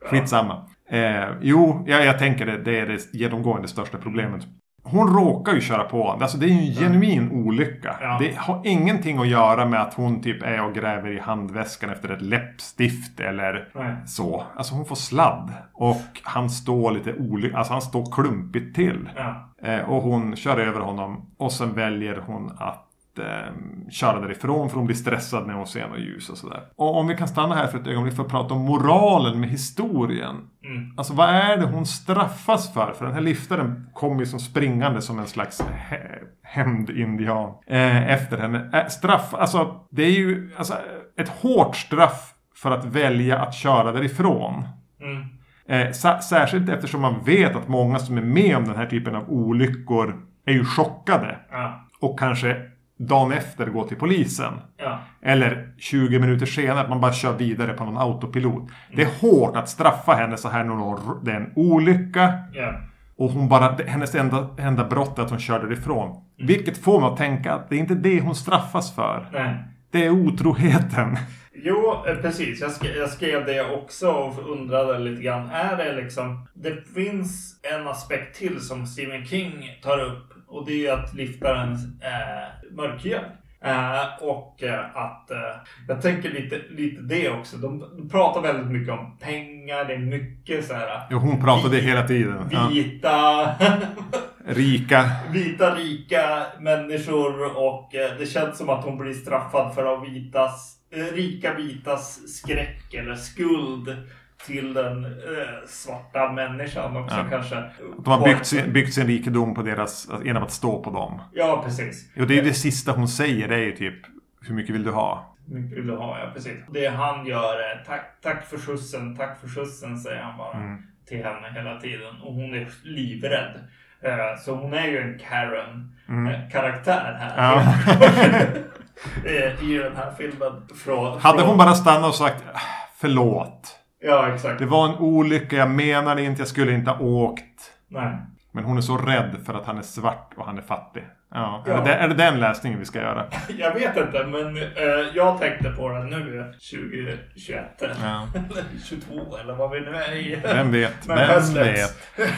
skitsamma. Eh, jo, ja, jag tänker det, det är det genomgående största problemet. Hon råkar ju köra på honom. Alltså det är ju en genuin olycka.
Ja.
Det har ingenting att göra med att hon typ är och gräver i handväskan efter ett läppstift eller
Nej.
så. Alltså hon får sladd. Och han står lite olycklig. Alltså han står klumpigt till.
Ja.
Eh, och hon kör över honom. Och sen väljer hon att eh, köra därifrån för hon blir stressad när hon ser något ljus och sådär. Och om vi kan stanna här för ett ögonblick för att prata om moralen med historien.
Mm.
Alltså vad är det hon straffas för? För den här liftaren kommer ju som springande som en slags hä- hämndindian eh, efter henne. Eh, straff, alltså det är ju alltså, ett hårt straff för att välja att köra därifrån.
Mm.
Eh, särskilt eftersom man vet att många som är med om den här typen av olyckor är ju chockade.
Ja.
Och kanske dagen efter går till polisen.
Ja.
Eller 20 minuter senare att man bara kör vidare på någon autopilot. Det är hårt att straffa henne så här när hon- det är en olycka.
Ja.
Och hon bara, hennes enda, enda brott är att hon körde därifrån. Vilket får mig att tänka att det är inte det hon straffas för.
Nej.
Det är otroheten.
Jo, eh, precis. Jag skrev, jag skrev det också och undrade lite grann. Är det liksom... Det finns en aspekt till som Stephen King tar upp. Och det är att liftaren är mörkhyad. Eh, och eh, att eh, jag tänker lite, lite det också. De, pratar väldigt mycket om pengar. Det är mycket så här.
Jo, hon pratar det hela tiden. Ja.
Vita,
Rika.
vita rika människor och eh, det känns som att hon blir straffad för att vitas, eh, rika vitas skräck eller skuld till den eh, svarta människan också
Ja.
kanske.
De har byggt sin, byggt sin rikedom på deras, genom att stå på dem.
Ja, precis.
Och det är det sista hon säger, det är ju typ Hur mycket vill du ha?
Mycket vill du ha, ja precis. Det han gör är tack, tack för skjutsen, tack för skjutsen säger han bara
Mm.
till henne hela tiden. Och hon är livrädd. Eh, Så hon är ju en Karen-karaktär här.
Ja.
Eh, I den här filmen. Från,
Hade hon bara stannat och sagt Förlåt.
Ja, exakt.
Det var en olycka, jag menade inte, jag skulle inte ha åkt.
Nej.
Men hon är så rädd för att han är svart och han är fattig. Ja.
Ja.
Är, det, är det den läsningen vi ska göra?
Jag vet inte, men eh, jag tänkte på det nu 2021.
Ja.
Eller 22 eller vad vi nu är i.
Vem vet?
Men
Vem
släpps.
vet?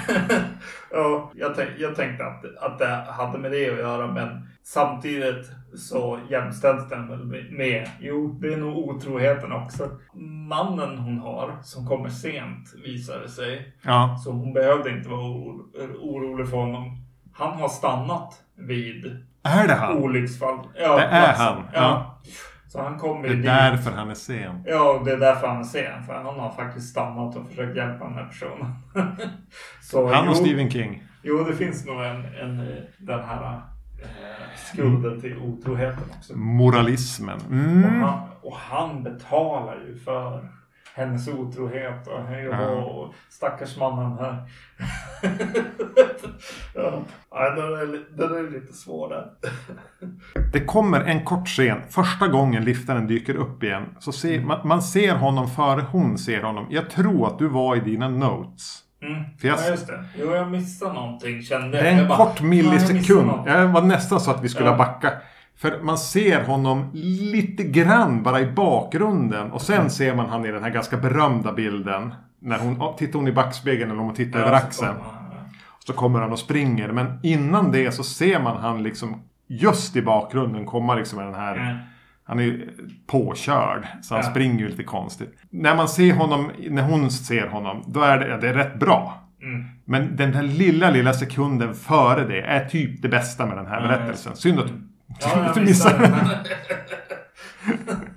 ja, jag, tänk, jag tänkte att, att det hade med det att göra, men samtidigt så jämställs den väl med, jo, det är nog otroheten också. Mannen hon har, som kommer sent, visar det sig.
Ja.
Så hon behövde inte vara oro, orolig för honom. Han har stannat vid
Är det han?
olycksfall. Ja,
Det är
platsen.
han,
Ja.
ja.
Så han kommer
Det är
dit.
därför han är sen.
Ja, det är därför han är sen. För han har faktiskt stannat och försökt hjälpa den här personen. så,
Han
jo,
och Stephen King.
Jo, det finns nog en, en eh, den här skulden till otroheten också.
Moralismen.
Och,
Mm.
han, och han betalar ju för hennes otrohet och hej och
Ja.
och stackars mannen här. ja, Nej, den, är, den är lite svår där.
Det kommer en kort scen. Första gången liftaren dyker upp igen. Så ser, man, man ser honom före hon ser honom. Jag tror att du var i dina notes.
Mm.
Jag-
Ja, just det. Jo, jag missade någonting kände
Det är
jag.
en
bara,
kort
"Fan, jag
millisekund.
något."
Jag var nästan så att vi skulle
Ja.
backa. För man ser honom lite grann bara i bakgrunden. Och sen ser man han i den här ganska berömda bilden. När hon, tittar hon i backspegeln eller om hon tittar
Ja,
över
så
axeln.
kommer han.
Så kommer han och springer. Men innan det så ser man han liksom just i bakgrunden komma liksom med den här.
Mm.
Han är ju påkörd. Så han
Ja.
springer ju lite konstigt. När man ser honom, när hon ser honom. Då är det, ja, det är rätt bra.
Mm.
Men den här lilla, lilla sekunden före det är typ det bästa med den här
Ja,
berättelsen. Synd att du,
Ja, jag
du
missade den.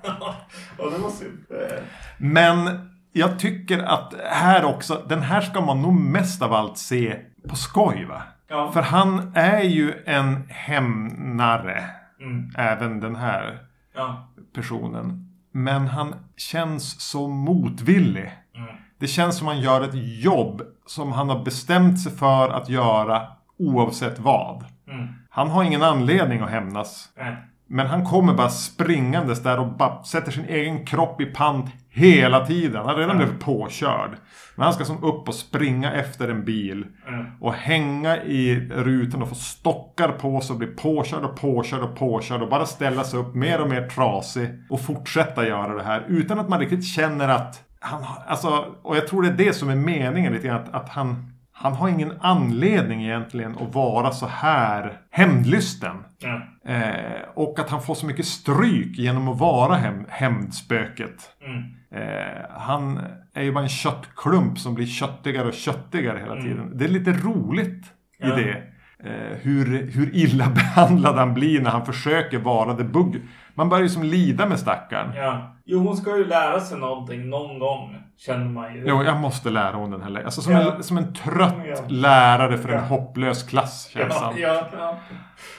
Ja,
Men jag tycker att här också, den här ska man nog mest av allt se på skoj va?
Ja.
För han är ju en hämnare.
Mm.
Även den här
Ja.
personen. Men han känns så motvillig.
Mm.
Det känns som han gör ett jobb som han har bestämt sig för att göra oavsett vad.
Mm.
Han har ingen anledning att hämnas.
Nej.
Men han kommer bara springandes där och bara sätter sin egen kropp i pant hela tiden. Han redan blivit påkörd. Men han ska som upp och springa efter en bil.
Mm.
Och hänga i rutan och få stockar på sig och bli påkörd och påkörd och påkörd. Och bara ställa sig upp mer och mer trasig. Och fortsätta göra det här. Utan att man riktigt känner att han alltså, och jag tror det är det som är meningen lite grann. Att, att han, han har ingen anledning egentligen att vara så här hämndlysten.
Ja.
Eh, och att han får så mycket stryk genom att vara häm- hämndspöket.
Mm.
Eh, han är ju bara en köttklump som blir köttigare och köttigare hela
Mm.
tiden. Det är lite roligt i det. Eh, hur, hur illa behandlad han blir när han försöker vara the bugg. Man börjar ju som lida med stackaren.
Ja. Jo, hon ska ju lära sig någonting någon gång. Känner man ju.
Jo, jag måste lära hon den här lä- alltså som,
Ja.
en, som en trött
Ja.
lärare för en
Ja.
hopplös klass känns
ja, ja, ja.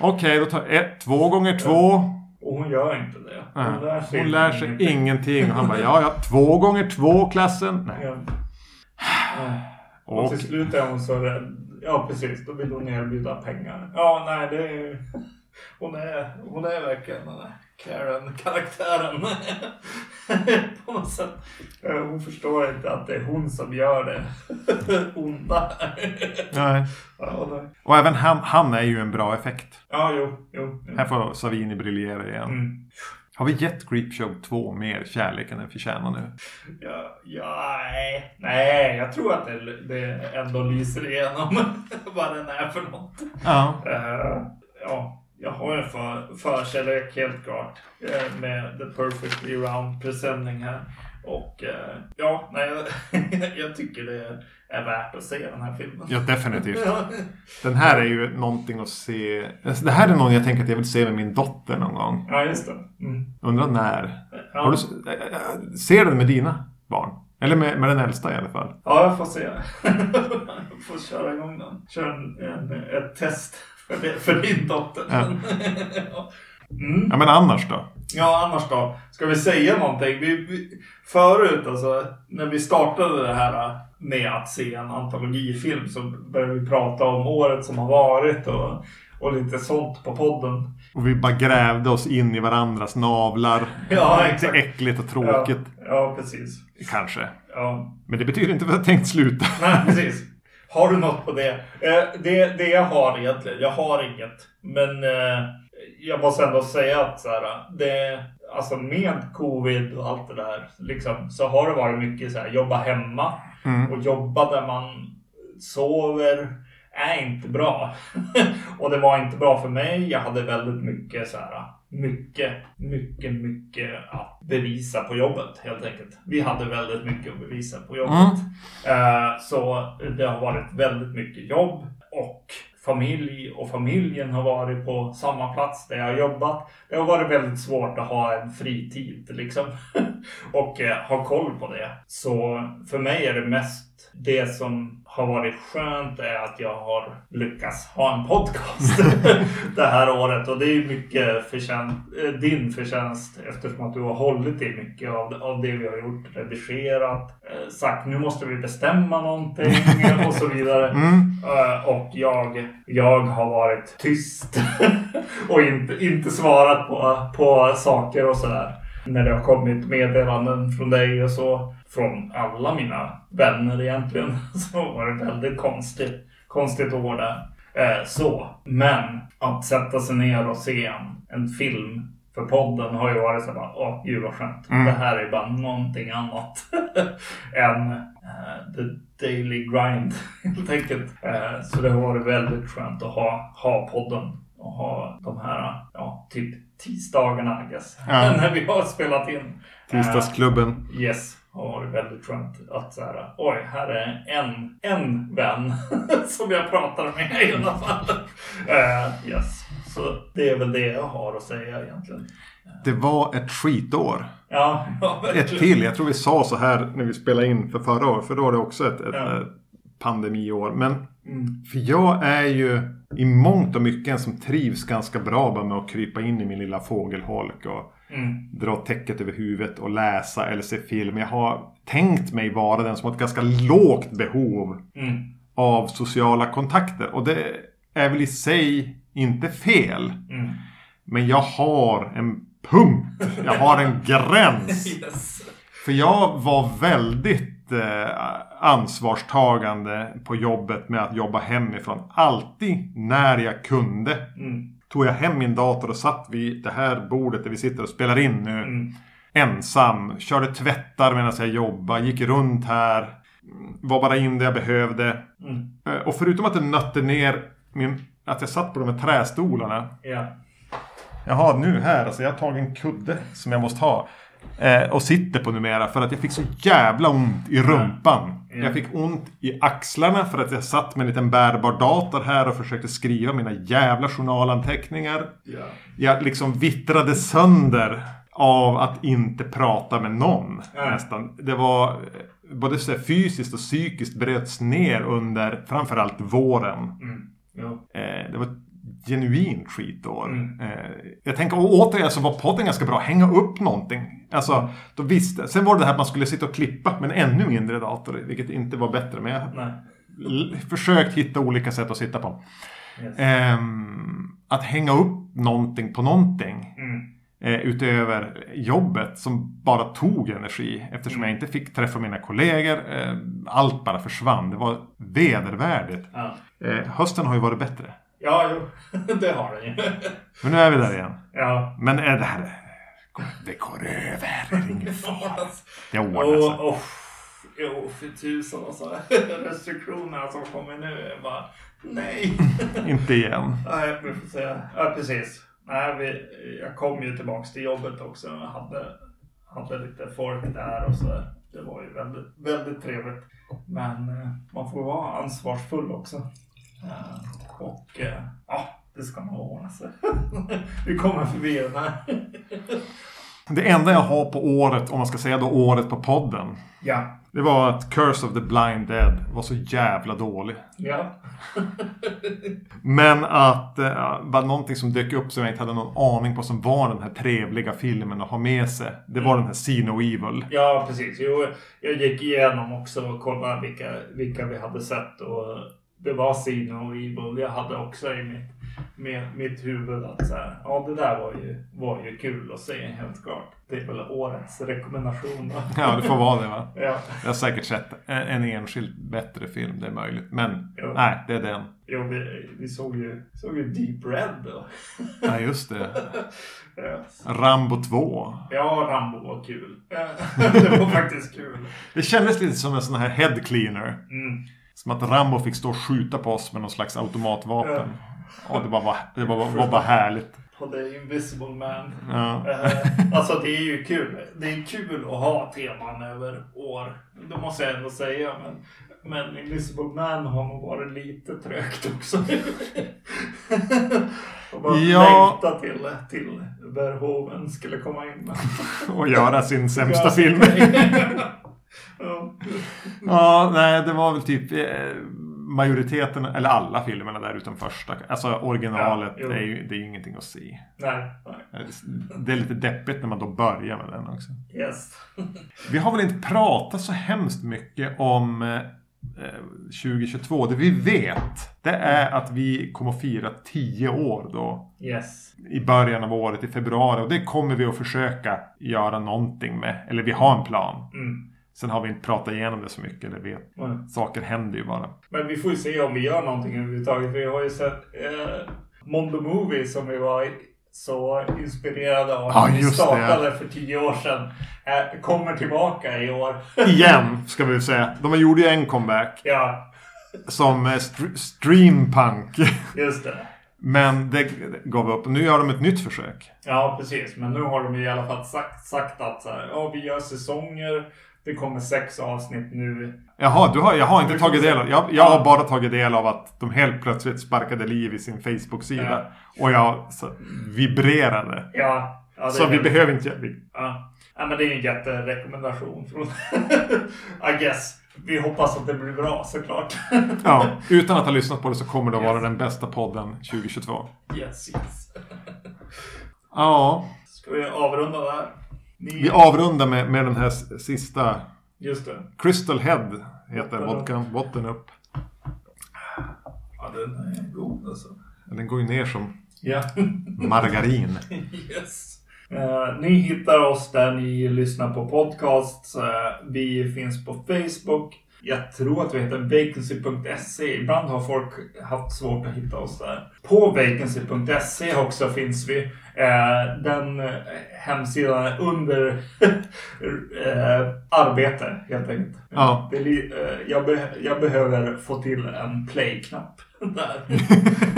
Okej, då tar ett, två gånger två.
Och hon gör inte det.
Nej,
Hon lär sig,
Hon lär sig ingenting. Och han bara, ja, ja, två gånger två klassen. Nej.
Och
Och,
till slut är hon så rädd. Ja, precis. Då vill hon erbjuda pengar. Ja, nej, det är Hon är, hon är verkligen den där Karen-karaktären. På något sätt. Eh, Hon förstår inte att det är hon som gör det onda.
nej.
ja, det.
och även han, han är ju en bra effekt.
ja, jo, jo. jo.
Här får Savini briljera igen.
Mm.
Har vi gett Creepshow 2 mer kärlek än den förtjänar nu?
Ja, ja, nej. nej, jag tror att det, det ändå lyser igenom vad den är för något.
Ja.
Eh, ja, jag har med för, förkärlek helt klart. Eh, med The Perfectly Round presenning här. Och eh, ja, nej, jag tycker det är värt att se den här filmen.
Ja, definitivt. Den här är ju någonting att se. Det här är någon jag tänker att jag vill se med min dotter någon gång.
Ja, just det. Mm.
Undrar när.
Ja.
Har du, s- ser du den med dina barn? Eller med, med den äldsta i alla fall.
Ja, jag får se. jag får köra igång den. Köra en, en, ett test för, det, för din dotter.
Ja.
mm.
Ja, men annars då?
Ja, annars då? Ska vi säga någonting? Vi, vi, förut, alltså, när vi startade det här med att se en antologifilm så började vi prata om året som har varit och, och lite sånt på podden.
Och vi bara grävde oss in i varandras navlar.
Ja, exakt.
äckligt och tråkigt.
Ja, ja precis.
Kanske.
Ja.
Men det betyder inte att vi har tänkt sluta.
Nej, precis. Har du något på det? Eh, det? Det jag har egentligen, jag har inget. Men eh, jag måste ändå säga att så här, det, alltså med covid och allt det där liksom, så har det varit mycket så här, jobba hemma.
Mm.
Och jobba där man sover är inte bra. och det var inte bra för mig. Jag hade väldigt mycket så här, mycket, mycket, mycket att bevisa på jobbet helt enkelt. Vi hade väldigt mycket att bevisa på jobbet. Eh, Så det har varit väldigt mycket jobb och familj och familjen har varit på samma plats där jag har jobbat. Det har varit väldigt svårt att ha en fritid liksom och eh, ha koll på det. Så för mig är det mest det som har varit skönt är att jag har lyckats ha en podcast det här året och det är mycket förtjänst, eh, din förtjänst eftersom att du har hållit i mycket av, av det vi har gjort, redigerat, eh, sagt nu måste vi bestämma någonting och så vidare.
Mm.
Eh, Och jag, jag har varit tyst och inte, inte svarat på, på saker och sådär. När det har kommit meddelanden från dig och så. Från alla mina vänner egentligen. Så var det väldigt konstigt, konstigt år där. Eh, Så, men att sätta sig ner och se en, en film för podden har ju varit så bara, åh gud vad skönt.
Mm.
Det här är bara någonting annat än eh, the daily grind helt enkelt. Eh, så det har varit väldigt skönt att ha, ha podden och ha de här, ja, typ tisdagarna I guess.
Ja.
När vi har spelat in.
Tisdagsklubben.
Eh, yes, har varit väldigt skönt att så här, oj, här är en, en vän som jag pratar med i alla fall. Eh, yes, så det är väl det jag har att säga egentligen.
Det var ett skitår.
Ja, ja
Ett till. Jag tror vi sa så här när vi spelade in för förra året. För då var det också ett, ett
Ja.
eh, pandemiår. Men
Mm.
för jag är ju i mångt och mycket en som trivs ganska bra bara med att krypa in i min lilla fågelholk. Och
Mm.
dra täcket över huvudet och läsa eller se film. Jag har tänkt mig vara den som har ett ganska lågt behov
Mm.
av sociala kontakter. Och det är väl i sig inte fel.
Mm.
Men jag har en punkt. Jag har en gräns.
Yes.
För jag var väldigt ansvarstagande på jobbet med att jobba hemifrån. Alltid när jag kunde
Mm.
tog jag hem min dator och satt vid det här bordet där vi sitter och spelar in nu.
Mm.
Ensam. Körde tvättar medan jag jobbade. Gick runt här. Var bara in det jag behövde.
Mm.
Eh, Och förutom att det nötte ner min... Att jag satt på de här trästolarna.
Ja.
Jag har nu här, alltså jag har tagit en kudde som jag måste ha. Eh, och sitter på numera för att jag fick så jävla ont i rumpan.
Ja.
Jag fick ont i axlarna för att jag satt med en liten bärbar dator här och försökte skriva mina jävla journalanteckningar.
Ja.
Jag liksom vittrade sönder av att inte prata med någon.
Nej.
Nästan. Det var eh, både så fysiskt och psykiskt bröts ner under framförallt våren.
Mm. Ja.
Eh, det var genuint skitår.
Mm.
Eh, jag tänker och återigen så var podden ganska bra. Hänga upp någonting. Alltså, då visste, sen var det det här att man skulle sitta och klippa med en ännu mindre dator. Vilket inte var bättre. Men jag
Nej.
försökt hitta olika sätt att sitta på.
Yes.
Ehm, att hänga upp någonting på någonting.
Mm.
Eh, utöver jobbet som bara tog energi. Eftersom jag inte fick träffa mina kollegor. Eh, allt bara försvann. Det var vedervärdigt.
Ja.
Eh, hösten har ju varit bättre.
Ja, jo. det har den ju.
Men nu är vi där igen.
ja.
Men är det här... Det går över. Det är ingen fara. Det ordnar sig.
och, jo, för tusan alltså. Restriktionerna som kommer nu är bara nej.
Inte igen.
Nej, vi får se. Ja, precis. nej, vi, jag kom ju tillbaks till jobbet också och hade, hade lite folk där och så. Det var ju väldigt, väldigt trevligt. Men eh, man får vara ansvarsfull också. Eh, och eh, ja, det ska nog ordna sig. vi kommer förbi den här.
Det enda jag har på året, om man ska säga då året på podden.
ja,
Det var att Curse of the Blind Dead var så jävla dålig.
ja.
Men att eh, var någonting som dök upp som jag inte hade någon aning på som var den här trevliga filmen att ha med sig. Det var den här See No Evil.
Ja, precis. Jo, jag gick igenom också och kollade vilka, vilka vi hade sett. Och det var Sino och Evil. Jag hade också i mitt, med, mitt huvud att så här, ja, det där var ju, var ju kul att se helt klart. Det är väl årets rekommendation då.
Ja, det får vara det va.
Ja,
Jag har säkert sett en, en enskild bättre film, det är möjligt. Men
Jo.
nej, det är den.
jo, vi, vi såg, ju, såg ju Deep Red då.
Ja, just det.
Ja,
Rambo 2.
Ja, Rambo var kul. det var faktiskt kul.
Det kändes lite som en sån här head cleaner.
Mm.
Som att Rambo fick stå och skjuta på oss med någon slags automatvapen. Ja, det var bara, det var, var bara härligt.
På The Invisible Man.
Ja.
Eh, alltså det är ju kul. Det är kul att ha teman över år. Det måste jag ändå säga. Men, men Invisible Man har nog varit lite trögt också. och bara
Ja.
längta till, till Verhoeven skulle komma in.
Och göra sin sämsta film.
ja.
Ja, nej, det var väl typ eh, majoriteten, eller alla filmerna där utom första. Alltså originalet,
Ja,
är ju det är ju ingenting att se.
Nej, nej.
Det är lite deppigt när man då börjar med den också.
Yes.
Vi har väl inte pratat så hemskt mycket om eh, eh, 2022. Det vi vet, det är att vi kommer att fira 10 år då.
Yes.
I början av året, i februari. Och det kommer vi att försöka göra någonting med. Eller vi har en plan.
Mm.
Sen har vi inte pratat igenom det så mycket. Eller vet.
Mm.
Saker händer ju bara.
Men vi får ju se om vi gör någonting överhuvudtaget. Vi har ju sett eh, Mondo Movie som vi var så inspirerade av
Ja,
vi
just det.
startade för tio år sedan. Eh, kommer tillbaka i år.
Igen, ska vi säga. De gjorde ju en comeback.
ja,
Som eh, str- streampunk.
just det.
Men det gav upp. Nu gör de ett nytt försök.
Ja, precis. Men nu har de i alla fall sagt, sagt att så här, ja, vi gör säsonger. Det kommer sex avsnitt nu.
Jaha, du har, jag har inte tagit del av Jag, jag har bara tagit del av att de helt plötsligt sparkade liv i sin Facebook-sida. Och jag vibrerade.
Ja, ja
Så vi behöver inte... Vi,
Ja. ja, men det är en jätterekommendation från I guess. Vi hoppas att det blir bra såklart.
ja, utan att ha lyssnat på det så kommer det att vara den bästa podden 2022.
yes, yes.
Ja,
Ska vi avrunda där? Ni...
vi avrundar med, med den här sista.
Just det.
Crystal Head heter
Botten
vodkan. Botten upp.
Ja, den är god alltså.
Den går ju ner som
Ja.
margarin.
yes. Eh, ni hittar oss där ni lyssnar på podcasts. Eh, vi finns på Facebook. Jag tror att vi heter vacancy.se. Ibland har folk haft svårt att hitta oss där. På vacancy.se också finns vi. Eh, den hemsidan är under eh, arbete helt enkelt.
Ja.
Det eh, jag, be- jag behöver få till en play-knapp där.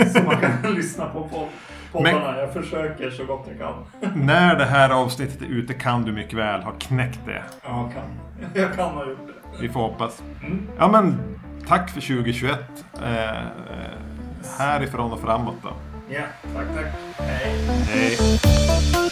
så man kan lyssna på pod- poddarna. Jag försöker så gott jag kan.
När det här avsnittet är ute kan du mycket väl ha knäckt det.
Ja, kan. Jag kan ha gjort det.
Vi får hoppas.
Mm.
Ja men tack för 2021. Eh, eh, härifrån och framåt då.
Ja, tack, tack. Hej.
Hej.